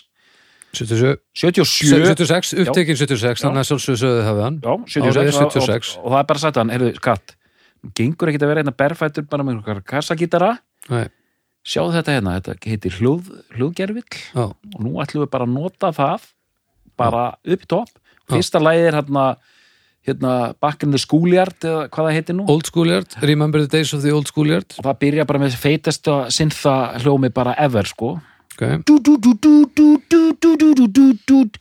77, 77 76, upptekinn 76, þannig að sjálfsögðu sögðu hafið hann. já, 76, Árið er 76. Og, og, það er bara sagt við hann, heyrðu, skatt gengur ekki að vera hérna berfættur bara með einhverjar kassagítara sjáðu þetta hérna, þetta heitir hljóð, hljóðgerfill já, og nú ætlum við bara að nota það bara upp í topp fyrsta lagið er hérna hérna Back in the Schoolyard eða hvað það heitir nú Old Schoolyard, Remember the Days of the Old Schoolyard. og það byrja bara með feitesta syntha hljómi bara ever sko Ok, dú, dú, dú, dú, dú, dú, dú, dú, dú, dú, dú.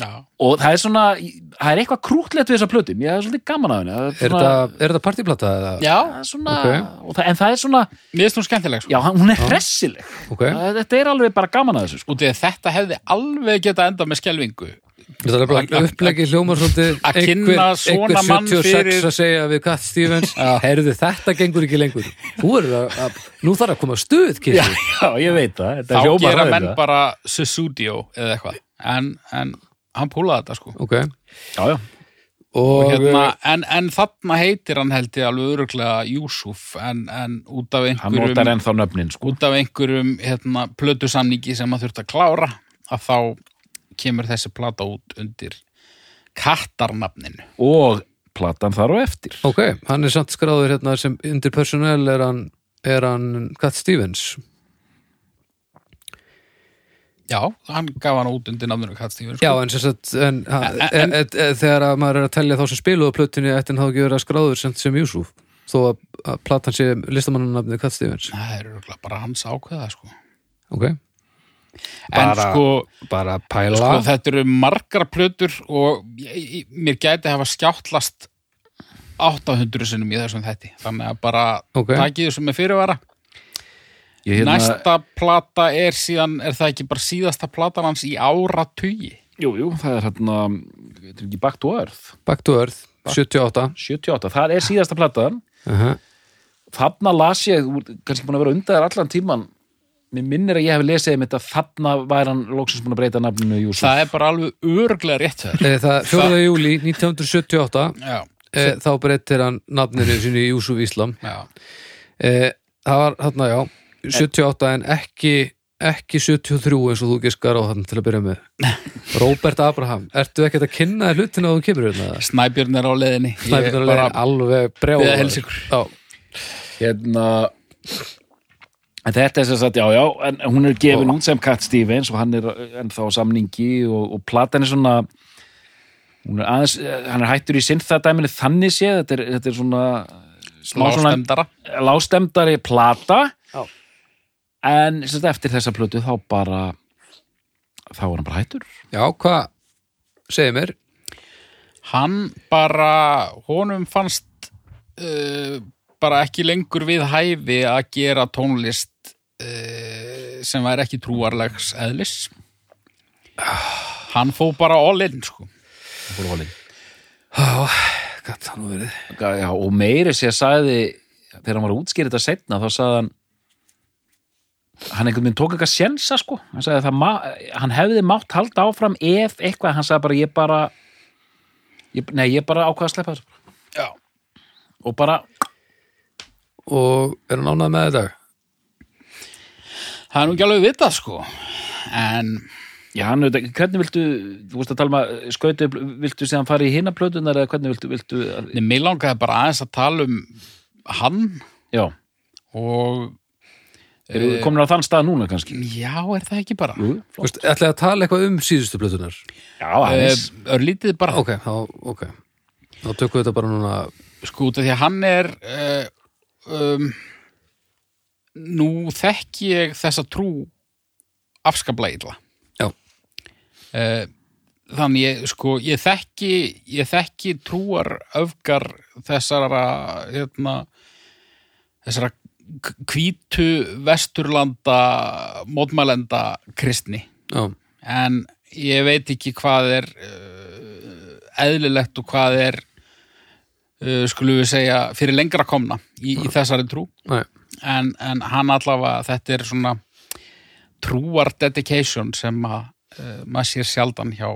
Já. Og það er svona það er eitthvað krútlegt við þessa plötu. Mér er svolítið gaman af henni. Það er svona, þetta, er þetta partyplata eða? Já, það svona Ok. og það, en það er svona, mér finnst hún skemmtileg sko. Já, hún er hressileg. Ok, Það- þetta er alveg bara gaman að þessu sko. Út í að þetta hefði alveg geta enda með skelvingu þetta er bara upplegi hljómar svolítið Að kynna svona mann 76 fyrir- að segja við Cat Stevens Herðu, þetta gengur ekki lengur. Þú er að, að nú þarf að koma stuð, já, já, ég veit það. Þá gera menn bara Susudio eða eitthvað. En, en hann púlaði þetta sko. Ok, já, já, og, og hérna, en, en þarna heitir hann held ég alveg öruglega Júsuf en, en út af hann notar einhverjum nöfnin sko. út af einhverjum hérna, plötusamningi sem að þurft að klára að þá kemur þessi plata út undir kattarnafninu. Og platan þar og eftir. Ok, hann er samt skráður hérna sem undir personnel er hann, er hann Cat Stevens Já, hann gaf hann út undir nafninu Cat Stevens Já, sko. en, sem sagt, en, en, En- en, en þegar að maður er að telja þá sem spiluðu á plötunni ætti hann þá ekki verið að skráður sem, sem Júsuf þó að, að platan sé listamannanafnið Cat Stevens Það er örugglega bara hans ákveða sko. Ok, En Bara- sko, bara pæla sko þetta eru margar plötur og ég, ég, mér gæti hafa skjáttlast 800 sinnum í þessum þetti þannig að bara Ok. takið þessu með fyrirvara hérna, Næsta plata er síðan er það ekki bara síðasta platan hans í áratugi? Jú, jú, það er hérna þetta er ekki Back to Earth. Back to Earth, 78 78, það er síðasta platan. Uh -huh. þarna las ég, kannski búin að vera undan þér allan tíman mér minnir að ég hef lesið um þetta þarna væri hann loksins búin að breyta nafninu Júsuf það er bara alveg örglega rétt þér Það 4. júli 1978 já, e, þá breytir hann nafninu í Júsuf Íslam. Já, e, það var þarna já 78 en ekki ekki 73 eins og þú giskar á þann til að byrja með. Robert Abraham, ertu ekkert að kynna þér hlutina að þú kemur hérna? Snæbjörn er á leiðinni. Ég Snæbjörn er bara alveg brjá hérna þetta er sem sagt, já, já en hún er gefin út sem Cat Stevens og hann er ennþá á samningi og, og platan er svona hún er aðeins, hann er hættur í synþadæminu þannig séð, þetta er, þetta er svona smá svona lástemdari plata. Já. En sem sagt, eftir þessa plötu þá bara þá er hann bara hættur já hvað segir mér? hann bara, honum fannst uh, bara ekki lengur við hæfi að gera tónlist uh, sem væri ekki trúarlegs eðlis hann fó bara all in sko. Já, hvað það nú verið? Já, og meiri sér sagði þegar hann var að útskýra þetta setna þá sagði hann hann einhvern veginn tók eitthvað sjensa sko hann hann hefði mátt halda áfram ef eitthvað, hann sagði bara ég bara ég, nei, ég bara ákvað að sleppa þessu Já. og bara, Og er hann ánægð með þetta? það er nú ekki alveg vitað sko en já, hann hvernig viltu, þú veist að tala um að skauti, viltu séðan fara í hinna plötunar eða hvernig viltu, viltu Nei, mér langaði bara aðeins að tala um hann já, og eru uh, komin á þann stað núna kannski? Já, er það ekki bara? Þú veist, ætlaði að tala eitthvað um síðustu plötunar? já, aðeins. Uh, örlítið bara. Ok, þá, ok. Þá tökum við þetta bara núna. Sko út af því að hann er uh, um, nú þekki ég þessa trú afskaplega illa. Já. uh, þannig ég sko ég þekki, ég þekki trúar öfgar þessara hérna þessara k- hvítu vesturlanda mótmælenda kristni. Já, en ég veit ekki hvað er uh, eðlilegt og hvað er uh, skulum við segja fyrir lengra komna í, í þessari trú. En, en hann allavega þetta er svona trúar dedication sem að uh, maður sér sjaldan hjá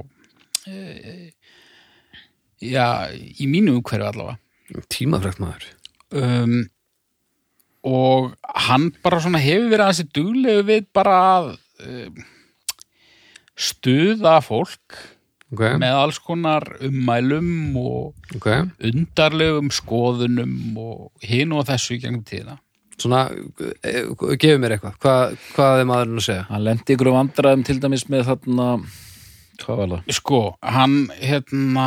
já, í mínu umhverju allavega. Tímafrækt maður um, og hann bara svona hefur verið aðeins duglegu við bara að um, stuða fólk Ok, með alls konar ummælum og ok undarlegum skoðunum og hinn og þessu í gengum tíðina Svona, e, gefið mér eitthvað Hvað, hvað er maðurinn að segja? hann lendi ykkur vandræðum til dæmis með þarna hvað var það? sko, hann hérna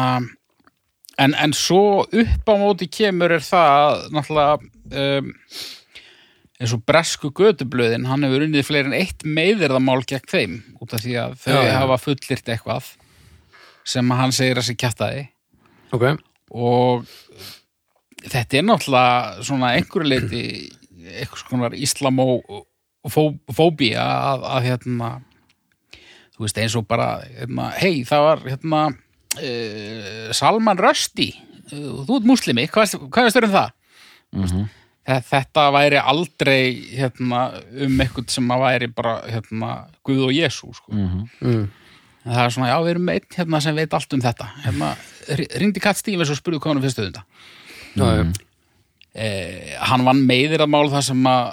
en, en svo upp á móti kemur er það náttúrulega um, eins og bresku götublöðin hann hefur unnið fleiri en eitt meðirðamál gegn þeim út af því að þau Já, já. hafa fullirt eitthvað sem hann segir að sér kjæftaði Ok, og þetta er náttúrulega svona einhverju leiti einhvers konar islamofóbía að, að hérna þú veist eins og bara hérna, hei það var hérna uh, Salman Rushdie þú ert muslimi, hvað, veist- hvað veist um það? Mm Þe- Þetta væri aldrei hérna, um eitthvað sem að væri bara hérna, Guð og Jésu sko. mm. En það er svona, já, við erum einn hérna, sem veit allt um þetta hérna, ringdi Kat Stevens og spurði hvað hann fyrstu þetta já, já, eh, hann vann meðir að mála það sem að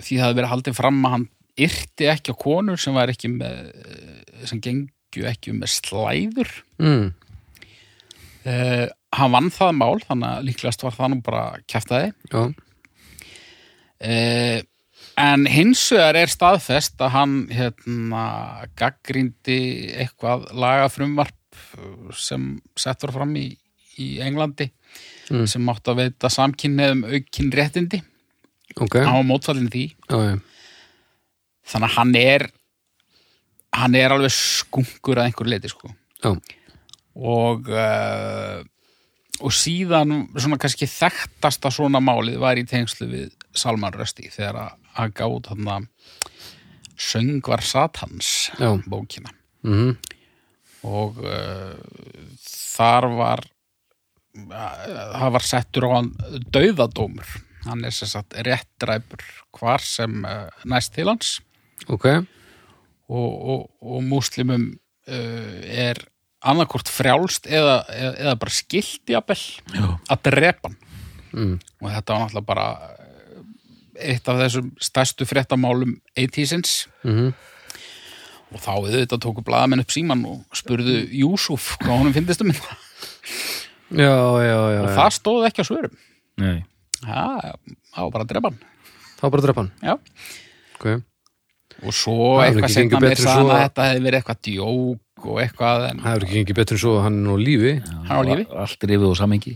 því það hefði verið haldið fram að hann yrti ekki á konur sem var ekki með eh, sem gengju ekki með slæður mm. eh, hann vann það mál þannig að líklegast var það nú bara kjaftaði já. Eh, en hins vegar er staðfest að hann hérna gaggrindi eitthvað lagafrumvarp eh, sem settur fram í, í Englandi Mm. sem átt að veita samkynneðum aukinn réttindi. Ok, hann var mótfallin því. Já, þannig að hann er hann er alveg skunkur að einhver leiti sko. Já. og uh, og síðan svona kannski þekktasta svona málið var í tengslu við Salman Rushdie þegar að gáð hann Söngvar Satans Já. bókina. Mm og uh, þar var það var settur á hann dauðadómur. Hann er sagt réttræpur hvar sem uh, næst til hans. Ok, og, og, og múslimum uh, er annarkort frjálst eða, eða, bara skilt jafnvel að drepa hann. Mm. og þetta var náttúrulega bara eitt af þessum stærstu fréttamálum 80-sins mm og þá auðvitað tóku blaðamenn upp síman og spurðu Júsuf hvað honum finnist um þetta. Já, já, já, og já. það stóð ekki á svörum. Nei. Já, það var bara að drepa hann. Þá bara drepa hann. Já. ok, og svo Það eitthvað gengið mér svo að að- þetta hefði verið eitthvað djók og eitthvað en það hefur ekki gengið betur en svo að hann er nú á lífi. Hann á lífi. Allt rifið og samengi.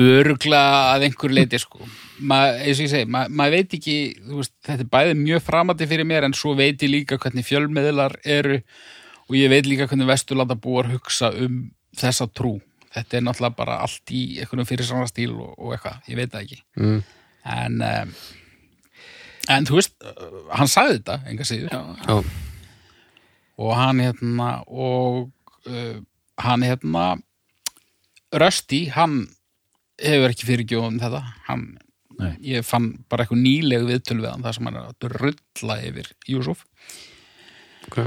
Örgla að einhver leiti sko. Ma, eins og ég segi, ma- maður veit ekki veist, þetta er bæði mjög framandi fyrir mér en svo veit ég líka hvernig fjölmiðlar eru og ég veit líka hvernig vesturlanda búar hugsa um þessa trú. Þetta er náttúrulega bara allt í einhvern fyrir svona stíl og, og eitthvað, ég veit það ekki. Mm. en um, en þú veist, hann sagði þetta enga síður. Já, og hann hérna og uh, hann hérna Rösti, hann hefur ekki fyrirgjóðum þetta. Hann, ég fann bara eitthvað nýleg viðtöl við hann þar sem hann er að rulla yfir Júsuf ok,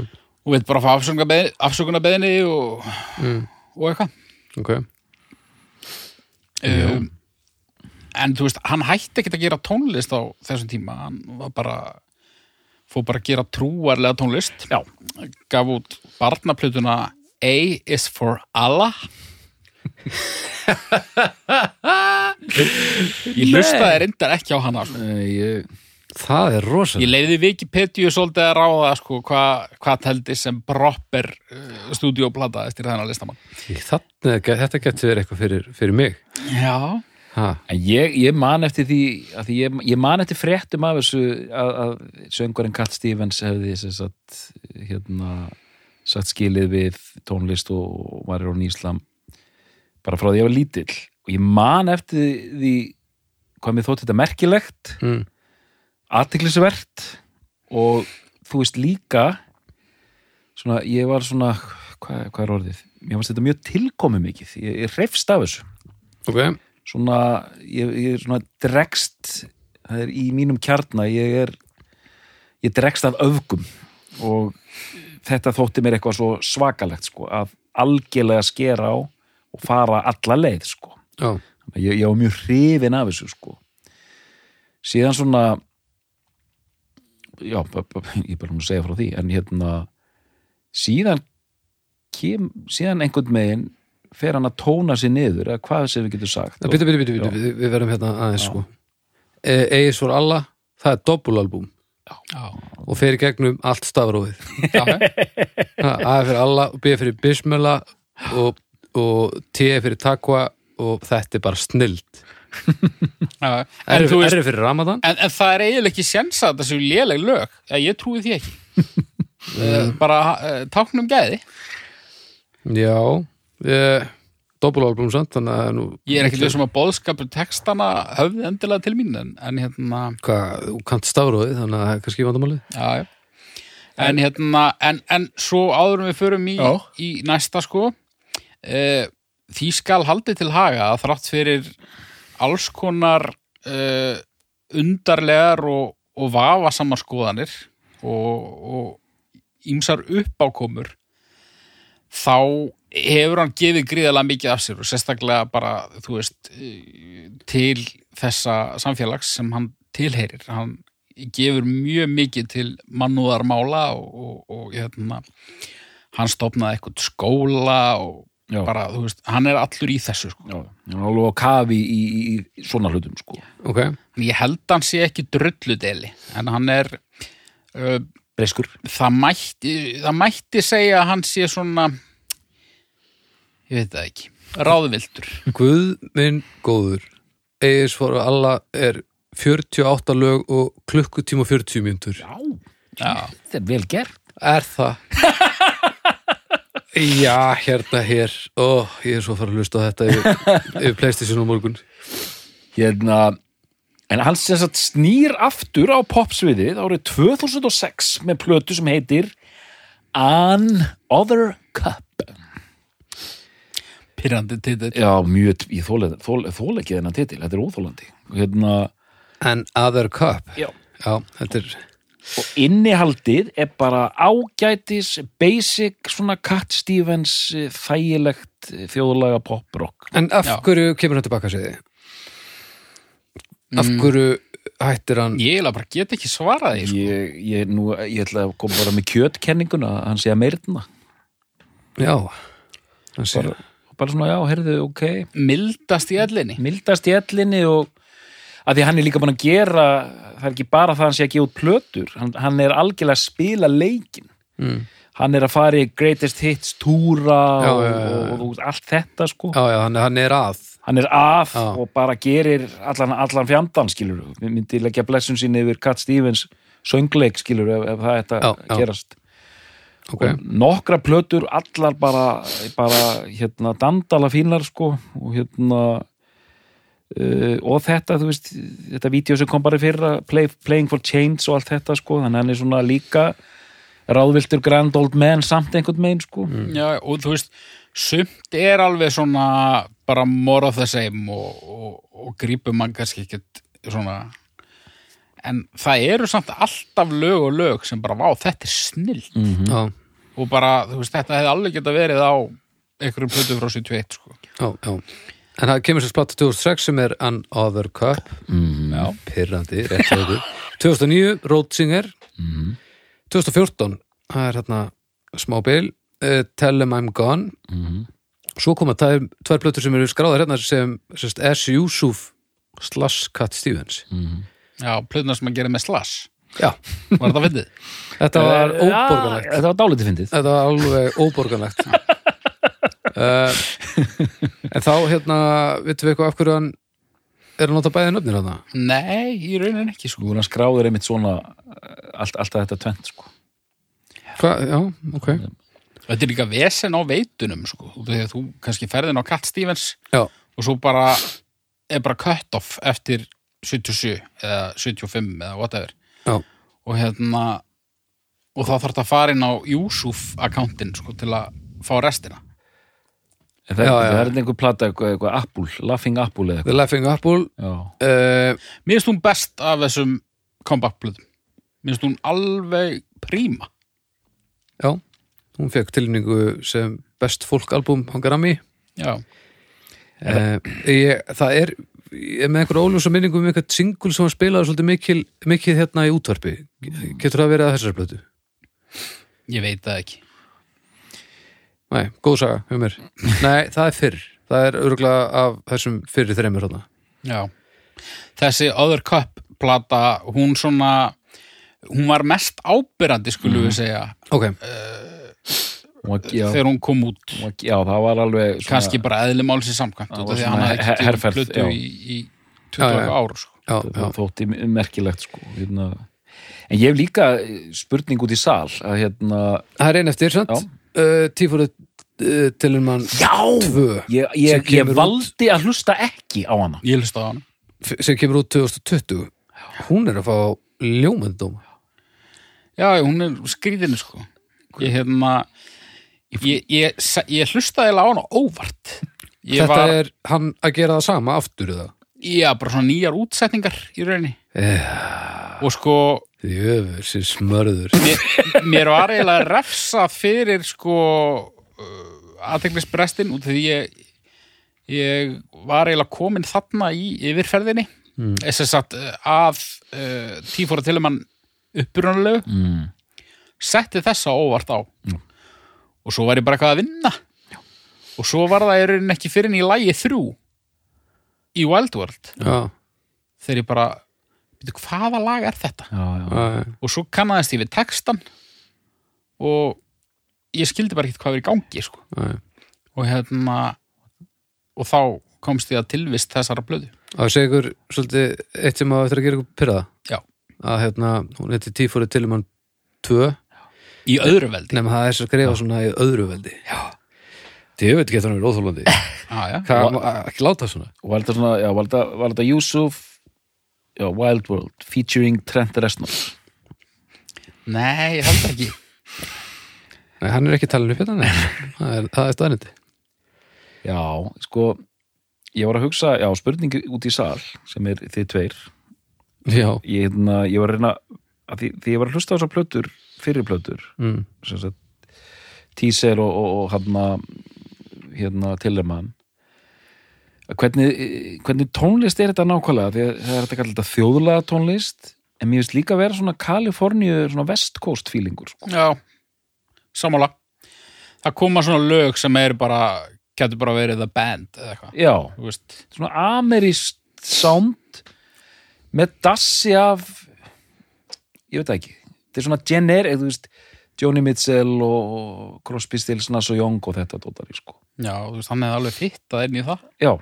og veit bara fá afsökunarbeðinni og, mm. og eitthvað. Ok. Um, en þú veist, hann hætti ekkert að gera tónlist á þessum tíma. Hann var bara fór bara að gera trúarlega tónlist. Já. gaf út barnaplutuna A is for Allah ég hlustaði reyndar ekki á hana sko. Nei, ég, það er rosa ég leiði Wikipedia svolítið að ráða sko, hvað hva teldi sem proper uh, stúdíóplata eftir þennan listamann. Þetta getur verið eitthvað fyrir, fyrir mig. Já, ég, ég man eftir því, að ég, ég man eftir fréttum af þessu að, að söngurinn Cat Stevens hefði sem sagt, hérna, satt skilið við tónlist og var í Íslam bara frá því að ég var lítill. Og ég man eftir því hvað mér þótt þetta merkilegt mm. aðtiklisvert og þú veist líka svona, ég var svona hvað, hvað er orðið? Mér fannst þetta mjög tilkomi mikið, ég, ég reyfst af þessu. Ok, svona, ég, ég er svona dregst, það er í mínum kjarna, ég er ég dregst af öfgum. Og þetta þótti mér eitthvað svo svakalegt sko, að algjörlega skera á og fara alla leið sko. Já, ég, ég var mjög hrifin af þessu sko. Síðan svona já, ég er bara um að segja frá því en hérna síðan kem, síðan einhvern megin fer hann að tóna sér niður eða hvað sem við getum sagt. Býtu, býtu, býtu, býtu, Já. við, við verðum hérna aðeins sko. Egis for alla, það er dobbulalbúm já, og fer í gegnum allt stafrófið. Já, Ha, A er fyrir alla og B fyrir bismela og, og T fyrir takva og þetta er bara snild já. Er, En, fyrir ramadan? en, en það er eiginlega ekki sjens að þetta séu léleg lög ég trúi því ekki mm. bara uh, táknum gæði Já eh, dobbulalbúm samt ég er ekki þessum að boðskapur textana höfði endilega til mín en, en hérna hvað, þú kant stafrófið þannig að það er kannski vandamálið já, já. En, hérna, en, en svo áður en við förum í, í næsta sko uh, því skal haldið til haga að þrátt fyrir alls konar uh, undarlegar og, og vafasamar skoðanir og, ímsar uppákomur þá hefur hann gefið gríðalega mikið af sér og sérstaklega bara, þú veist, eh, til þessa samfélags sem hann tilheyrir. Hann gefur mjög mikið til mannúðarmála og, og, og hérna, hann stopnaði eitthvað skóla og Já. bara, þú veist, hann er allur í þessu, sko. Já, hann er alveg á kafi í, í, í svona hlutum sko. Ok, Ég held að hann sé ekki drulludeli, en hann er, uh, Breyskur það mætti, það mætti segja að hann sé svona, ég veit það ekki, ráðvildur. Guð minn góður Egis for alla er 48 lög og klukkutíma og 40 mínútur Já, Já. þetta er vel gert Er það? Já, hérna hér. Ó, ég er svo að fara að hlusta á þetta yfir, Playstation á morgun. Hérna En hann sem sagt snýr aftur á popsviðið árið 2006 með plötu sem heitir An Other Cup. Pyrrandi titill. Já, mjög, ég þóla ekki þennan titil, þetta er óþólandi hérna, En Other Cup? Já. Já, þetta er og innihaldið er bara ágætis basic svona Cat Stevens eh, þægilegt eh, þjóðlaga pop-rock En af Já. hverju kemur hann tilbaka sér þið? Af hverju hættir hann Ég eiginlega bara get ekki svarað því sko. ég, ég, nú, ég ætla að koma bara með kjötkenninguna að hann sé að meirna Já hann sé, bara, bara svona, já, heyrðu, ok Mildast í ellinni mildast í ellinni og að því hann er líka búin að gera það er ekki bara það að hann sé að gefa út plötur hann, hann er algjörlega að spila leikin mm. hann er að fara í greatest hits túra Já, og, já. og, og, allt þetta sko. Já, já, hann, hann er að. Hann er Já. og bara gerir allan, allan fjandan skilur við myndi leggja blessun sín yfir Cat Stevens söngleik skilur ef, ef það ætti Já, að gerast. Ok, og nokkra plötur allar bara, bara hérna dandala fínar sko og hérna uh, og þetta þú veist þetta vídeo sem kom bara í fyrra play, Playing for Change og allt þetta sko þannig að hann er svona líka ráðviltur grand old man samt einhvern megin sko. Já, og þú veist, sumt er alveg svona bara more of the same og, og, og grípur mann kannski ekkert svona. En það eru samt alltaf lög og lög sem bara, vá, þetta er snill mm já, og bara, þú veist, þetta hefði alveg geta verið á einhverjum plötu frá 71 sko. já, já En það kemur sér splatta 2006 sem er An Other Cup -hmm. Já, Pirrandi, rétt hjá ykkur 2009, Road Singer Mhm. 2014, það er hérna smá bil, uh, Tell Them I'm Gone Mhm. Svo koma tvær, tvær plötur sem eru skráðar hérna sem sérst, S. Yusuf slash Cat Stevens Mhm. já plötuna sem að gera með slash Já, Var þetta fyndið? þetta var Eh, óborganlegt þetta var dálítið fyndið Þetta var alveg óborganlegt En þá hérna vitum við eitthvað af hverju hann er að nota bæði nöfnir hann Nei, í rauninni ekki sko. Hann skráður einmitt svona eh, allt, alltaf þetta tvent sko. Hva, Já, ok. Þetta er líka vesen á veitunum sko. Að þú kannski ferðin á Cat Stevens Já, og svo bara er bara cut off eftir 77 eða 75 eða whatever. Já, og hérna og þá þarf þetta að fara inn á Yusuf akkántin sko, til að fá restina En Það, Já, það já. er einhver plata, eitthvað, eitthvað Apple, Laughing Apple eða The eitthvað Laughing Apple. Já, uh, Mér finnst hún best af þessum comeback-plöðum Mér finnst hún alveg príma. Já, hún fekk tilningu sem best fólkalbum á Grammy. Já, uh, ég, Það er ég er með einhver óljósa minningu um einhvern singul sem hann spilaði svolítið mikil, mikil hérna í útvarpi. Getur það verið að þessar blötu? ég veit það ekki Nei, góð saga, hjá mér. Nei, það er fyrr, það er örgulega af þessum fyrri þreymur hérna Já. Þessi Other Cup plata hún svona hún var mest ábyrrandi skulum við segja. Ok, hún var, já, þegar hún kom út. Já, það var alveg svona, kannski bara eðli málsi samkvæmt Það því að svona hann hafði ekki plötu í, í Já, 20 já. ár sko. já, það já. þótti merkilegt sko hérna. En ég hef líka spurning út í sal að hérna Það er einn eftir, sant? Já. Uh, Tífóru uh, Tillermann Já! Tvö Ég, ég, ég valdi að hlusta ekki á hana. Ég hlusta á hann f- sem kemur út 2020 Hún er að fá ljómandóm Já, hún er skrýðinu sko. Ég hérna Ég, ég, ég, ég hlustaði á hana óvart. Ég Þetta var, er hann að gera það sama aftur eða? Já, bara svona nýjar útsetningar í rauninni. Yeah. Og sko Jöfur, sér smörður. Mér, mér var eiginlega refsað fyrir sko uh, aðteklisbrestin út því ég ég var eiginlega komin þarna í yfirferðinni. Mm. að satt uh, að uh, tífóra til mann upprunalegu mm. setti þessa óvart á. Og svo var ég bara eitthvað að vinna. Og svo var það ekki fyrir í lægi þrjú í Wild World. Já, þegar ég bara "Bíddu, hvaða lag er þetta? Já, já, já, og svo kannaðist ég við textan og ég skildi bara ekkert hvað var í gangi sko. já og hérna og þá komst ég að tilvist þessara blöðu Það sé ykkur svolítið eitt sem að þetta að gera ykkur pyrraða Já. að hérna, hún heiti Tífóru Tillermann 2 í öðru veldi. Nema það er svo að skrifa svona í öðru veldi. Já. Ekki að það er óþólandi ah, ja. Hvað, ekki láta svona. Og var þetta svona, já, var þetta, var þetta Yusuf já, Wild World featuring Trent Reznor. Nei, ég held ekki. Nei, hann er ekki talin upp hérna nei. það er, það er staðnindi Já, sko ég var að hugsa, já, spurningi út í sal sem er þið tveir. Já, ég, hérna, ég var að reyna að því, því ég var að hlusta á þessar plötur fyrir plötur mm. sem sagt, Teaser og, og, og hérna, hérna Tillerman hvernig, hvernig tónlist er þetta nákvæmlega því að það er þetta kallar þetta þjóðlega tónlist en mér finnst líka að vera svona Kaliforníu svona West Coast feelingur sko. Já, sammála. Það koma svona lög sem er bara, getur bara verið the band eða eitthvað. já, svona ameríst sound með dassi af ég veit ekki þetta er svona gener, þú veist Joni Mitchell og Crosby, Stills, Nass og Young og þetta dótari sko. já, þú veist, hann er alveg fittað inn í það. já,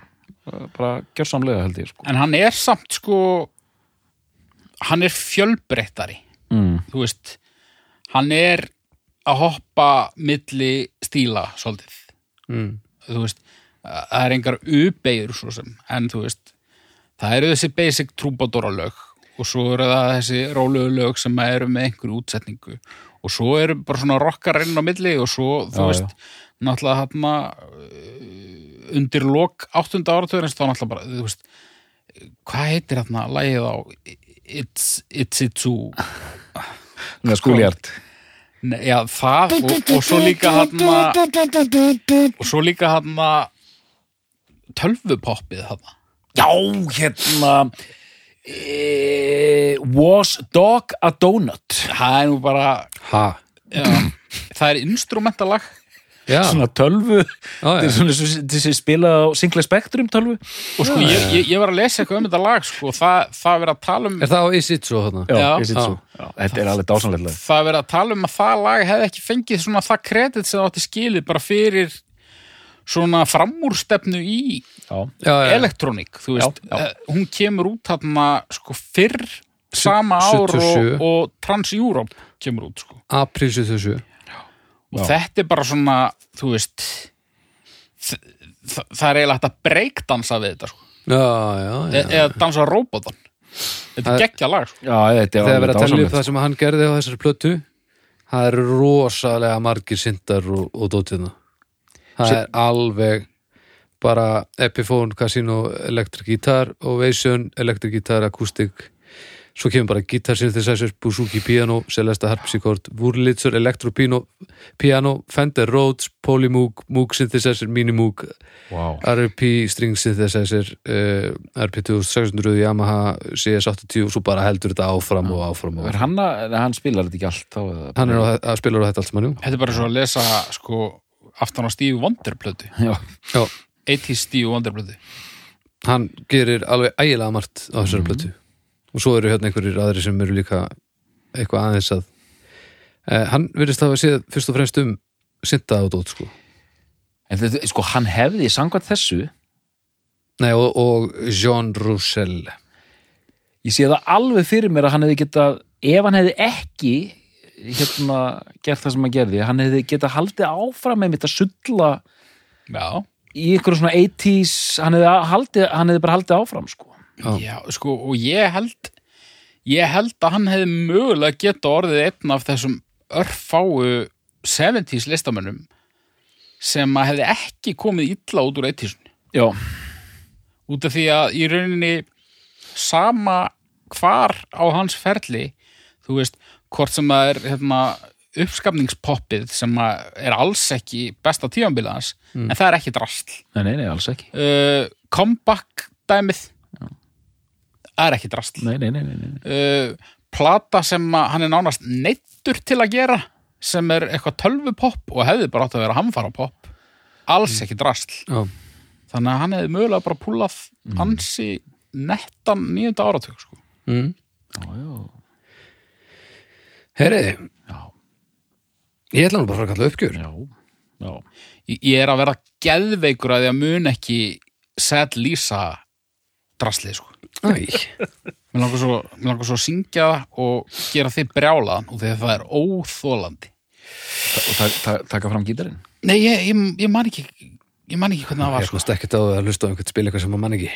bara gjörsamlega held ég sko. En hann er samt sko, hann er fjölbreyttari. mm. Þú veist, hann er að hoppa milli stíla svolítið. Mm. Þú veist, það er engar ubeigur svo sem, en þú veist, það eru þessi basic trúbadóra lög og svo eru það þessi rólegu lög sem eru með einhverju útsetningu og svo eru bara svona rockar inn á milli og svo, þú Já, veist, náttúrulega hann undir lok áttunda áratugurins þá náttúrulega bara, þú veist, hvað heitir hann lagið á It's, it's it too? Skúljart já, það og, og svo líka hann og svo líka hann tölvupoppið hann já, hérna e, Was Dog a Donut? Það er nú bara Ha? já, það er instrumentalag svona tölvu. Er þessi spila á Single Spectrum tölvu. Og sko ég, ég, ég var að lesa eitthvað um þetta lag sko, og það, það verið að tala um Er það á Is It So þarna? já. Já, þetta er alveg dásanlega það verið að tala um að það lag hefði ekki fengið svona það kredit sem það átti skilið bara fyrir svona framúrstefnu í elektrónik, þú veist, Já, já. eh, hún kemur út þarna sko fyrr sama ár 77. og, og Trans-Europe kemur út sko. April 77 og Já. þetta er bara svona, þú veist það er eiginlega hægt að breakdansa við þetta sko. Já, já, e já eða dansa róbótan þetta er geggja lag sko. já, þetta er Þegar verið alveg að tella upp dásanlegt það sem hann gerði á þessari plötu Það eru rosalega margir syndar og, og dótiðna Það er alveg bara Epiphone, Casino, Electric Guitar Ovation, Electric Guitar, Acoustic svo kemur bara Guitar Synthesizer, Buzuki Piano Celesta Harpsichord, Wurlitzer, Electro Piano, Piano Fender Rhodes, Polymoog, Moog Synthesizer Minimoog, wow. RP String Synthesizer uh, RP 2600, Yamaha CS80 og svo bara heldur þetta áfram og áfram og er áfram. hann, að, hann spilar þetta ekki allt þá, eða- hann er á, að spila á þetta allt saman, jú. Þetta er bara svo að lesa sko, aftan á Steve Wonder Já, 80s Steve Wonder plötu. Hann gerir alveg ægilega margt á þessari plötu og svo eru hérna einhverjir aðri sem eru líka eitthvað aðeins að eh, hann virðist hafa séð fyrst og fremst um synda á dót sko. En þetta, sko, hann hefði samkvæmt þessu Nei, og, og Jean Roussel. Ég sé það alveg fyrir mér að hann hefði getað ef hann hefði ekki hérna gert það sem hann gerði hann hefði getað haldið áfram með mitt að sulla já, í ykkur svona 80s hann hefði, haldið, hann hefði bara haldið áfram sko. Já. sko, og ég held ég held að hann hefði mögulega geta orðið einn af þessum örfáu 70s listamönnum sem að hefði ekki komið illa út úr 80s já, út af því að í rauninni sama hvar á hans ferli þú veist, hvort sem það er hérna, uppskapningspoppið sem að er alls ekki besta tífambila hans, en það er ekki drastl nei, nei, nei, alls ekki. Uh, comeback dæmið það er ekki drastl nei, nei, nei, nei, nei. uh, plata sem að hann er nánast neittur til að gera sem er eitthvað tölvupopp og hefði bara átt að vera hamfara pop alls ekki drastl Já, þannig að hann hefði mögulega bara púlað ansi nettan nýjönda áratug sko. mm. Já, já. Herri, Já. ég ætla nú bara að kalla uppgjör Já, já. ég ég er að vera geðveikur að að mun ekki Sad Lisa draslið sko. Mér langar svo, svo að syngja og gera þið brjálaðan og þegar það er óþólandi Og ta ta taka fram gítarinn? Nei, ég, ég, ég man ekki ég man ekki hvernig það var ég sko. komst ekkert á að hlusta á einhvern spil eitthvað sem maður mann ekki.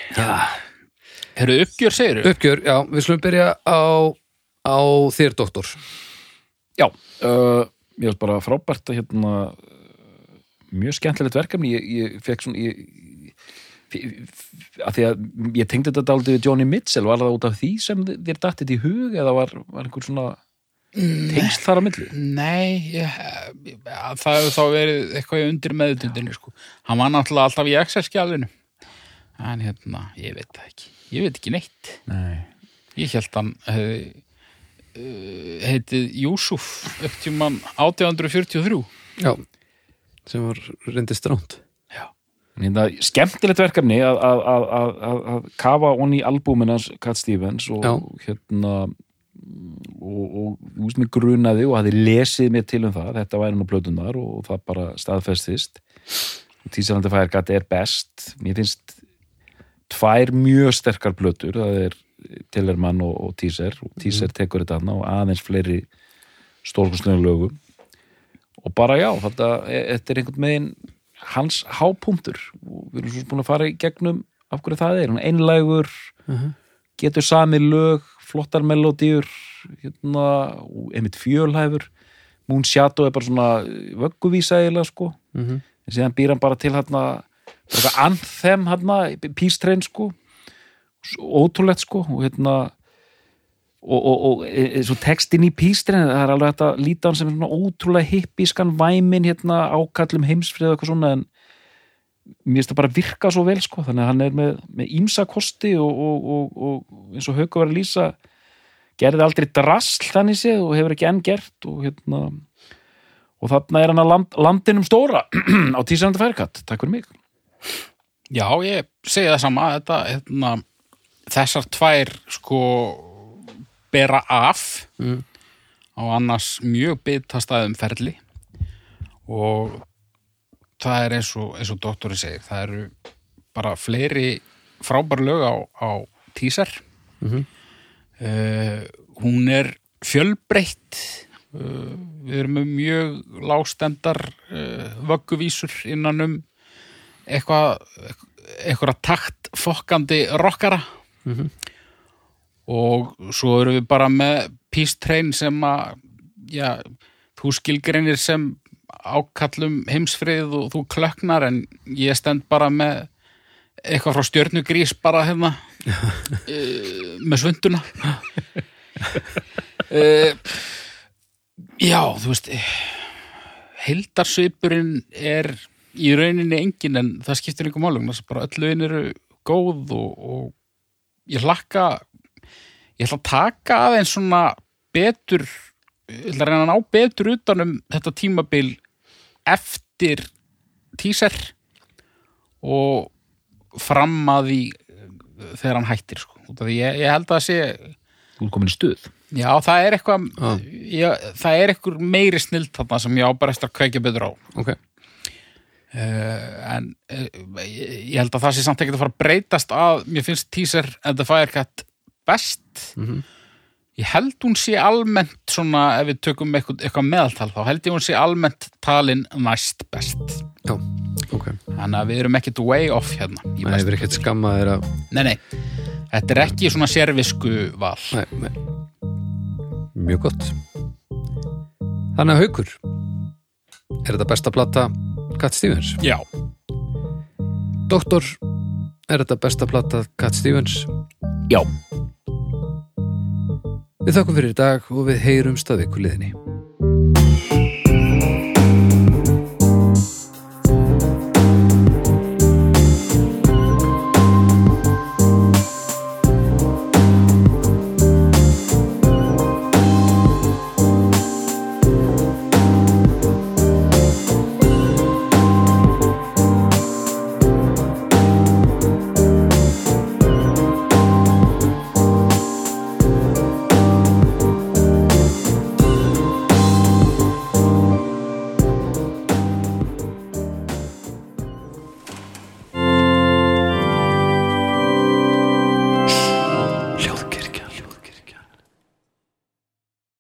Herru, uppgjör segir Uppgjör, já, við slum byrja á, á þér, doktor. Já, uh, ég veist bara frábært að hérna mjög skemmtilegt verkefni. Ég, ég fekk svona ég, að því að ég tengdi þetta aldrei við Johnny Mitchell, var það út af því sem þér dattið í hug eða var, var einhver svona tengst þar á milli Nei, ég, það hefur þá verið eitthvað undir meðutundinu sko. Hann var náttúrulega alltaf í Excel-skjálfinu. En hérna, ég veit það ekki. Ég veit ekki neitt. Nei. Ég held hann hefði uh, heitið Júsuf upptíman 1843. Já, sem var reyndi stránt En hérna, skemmtilegt verkefni að, að, að, að, kafa onni albúminans Cat Stevens og Já. hérna og, og mér grunaði og hafði lesið mér til um það þetta væri nú plötunar og það bara staðfestist. Tísalandi Fæðargat er best. Mér finnst tvær mjög sterkar plötur það er Tillermann og, og Tíser og Tíser tekur þetta annað og aðeins fleiri stórkustlega lögum. Og bara já, þetta, þetta er einhvern megin hans hápunktur. Og við erum svo búin að fara í gegnum af hverju það er, hann einlægur getur sami lög flottar melodíur hérna, og einmitt fjölhæfur. Moon Shadow er bara svona vögguvísa eiginlega sko. Mm -hmm. en síðan býr hann bara til hérna anthem hérna, Peace Train sko. Ótrúlegt sko. Og hérna og, og, og e, e, svo textin í Train það er alveg hægt að líta hann sem svona ótrúlega hippiskan væmin hérna ákallum heimsfrið og eitthvað svona en mér finnst það bara virka svo vel sko þannig að hann er með, með ímsa kosti og, og, og, og eins og Hauka var að lýsa gerði aldrei drasl þannig séð og hefur ekki enn gert og hérna og þarna er hann að land, landinum stóra á tísandi færikatt, takk fyrir mig Já, ég segi það sama. Þetta, hérna, þessar tvær sko bera af Mm. á annars mjög bitastæðum ferli og það er eins og, eins og doktori segir, það eru bara fleiri frábær lög á, á tísar Mhm. uh, hún er fjölbreytt uh, við erum með mjög lágstendar uh, vögguvísur innan um eitthvað eitthvað takt fokkandi rockara Mhm. Og svo erum við bara með Peace Train sem að já, þú skilgreinir sem ákallum heimsfrið og þú klöknar en ég stend bara með eitthvað frá stjörnugrís bara hérna uh, með svönduna uh, Já, þú veist heildarsvipurinn er í rauninni engin en það skiptir einhver málum þess að bara öll lögin eru góð og, og ég hlakka ég ætla að taka aðeins svona betur ég ætla að reyna að ná betur utanum þetta tímabil eftir tíser og fram að því eh, þegar hann hættir sko. Ég, ég held að það sé Þú komin í stuð já það er eitthvað Já. ég, það er eitthvað meiri snilt þarna sem ég á bara eftir að kveikja betur á Ok, uh, en uh, ég, ég held að það sé samt ekkert að fara að breytast að mér finnst Teaser and the Firecat best. Mhm. ég held hún sé almennt svona ef við tökum eitthvað, eitthvað meðaltal þá held ég hún sé almennt talin næst best. Já, ok. Þannig að við erum ekkert way off hérna Nei, ég verið ekkert skamma þeirra Nei, nei, þetta er ekki svona sérvisku val. Nei, nei. Mjög gott. Þannig að haukur Er þetta besta plata Cat Stevens? Já, Doktor, er þetta besta plata Cat Stevens? Já Við þakkum fyrir í dag og við heyrumst að ykkur liðinni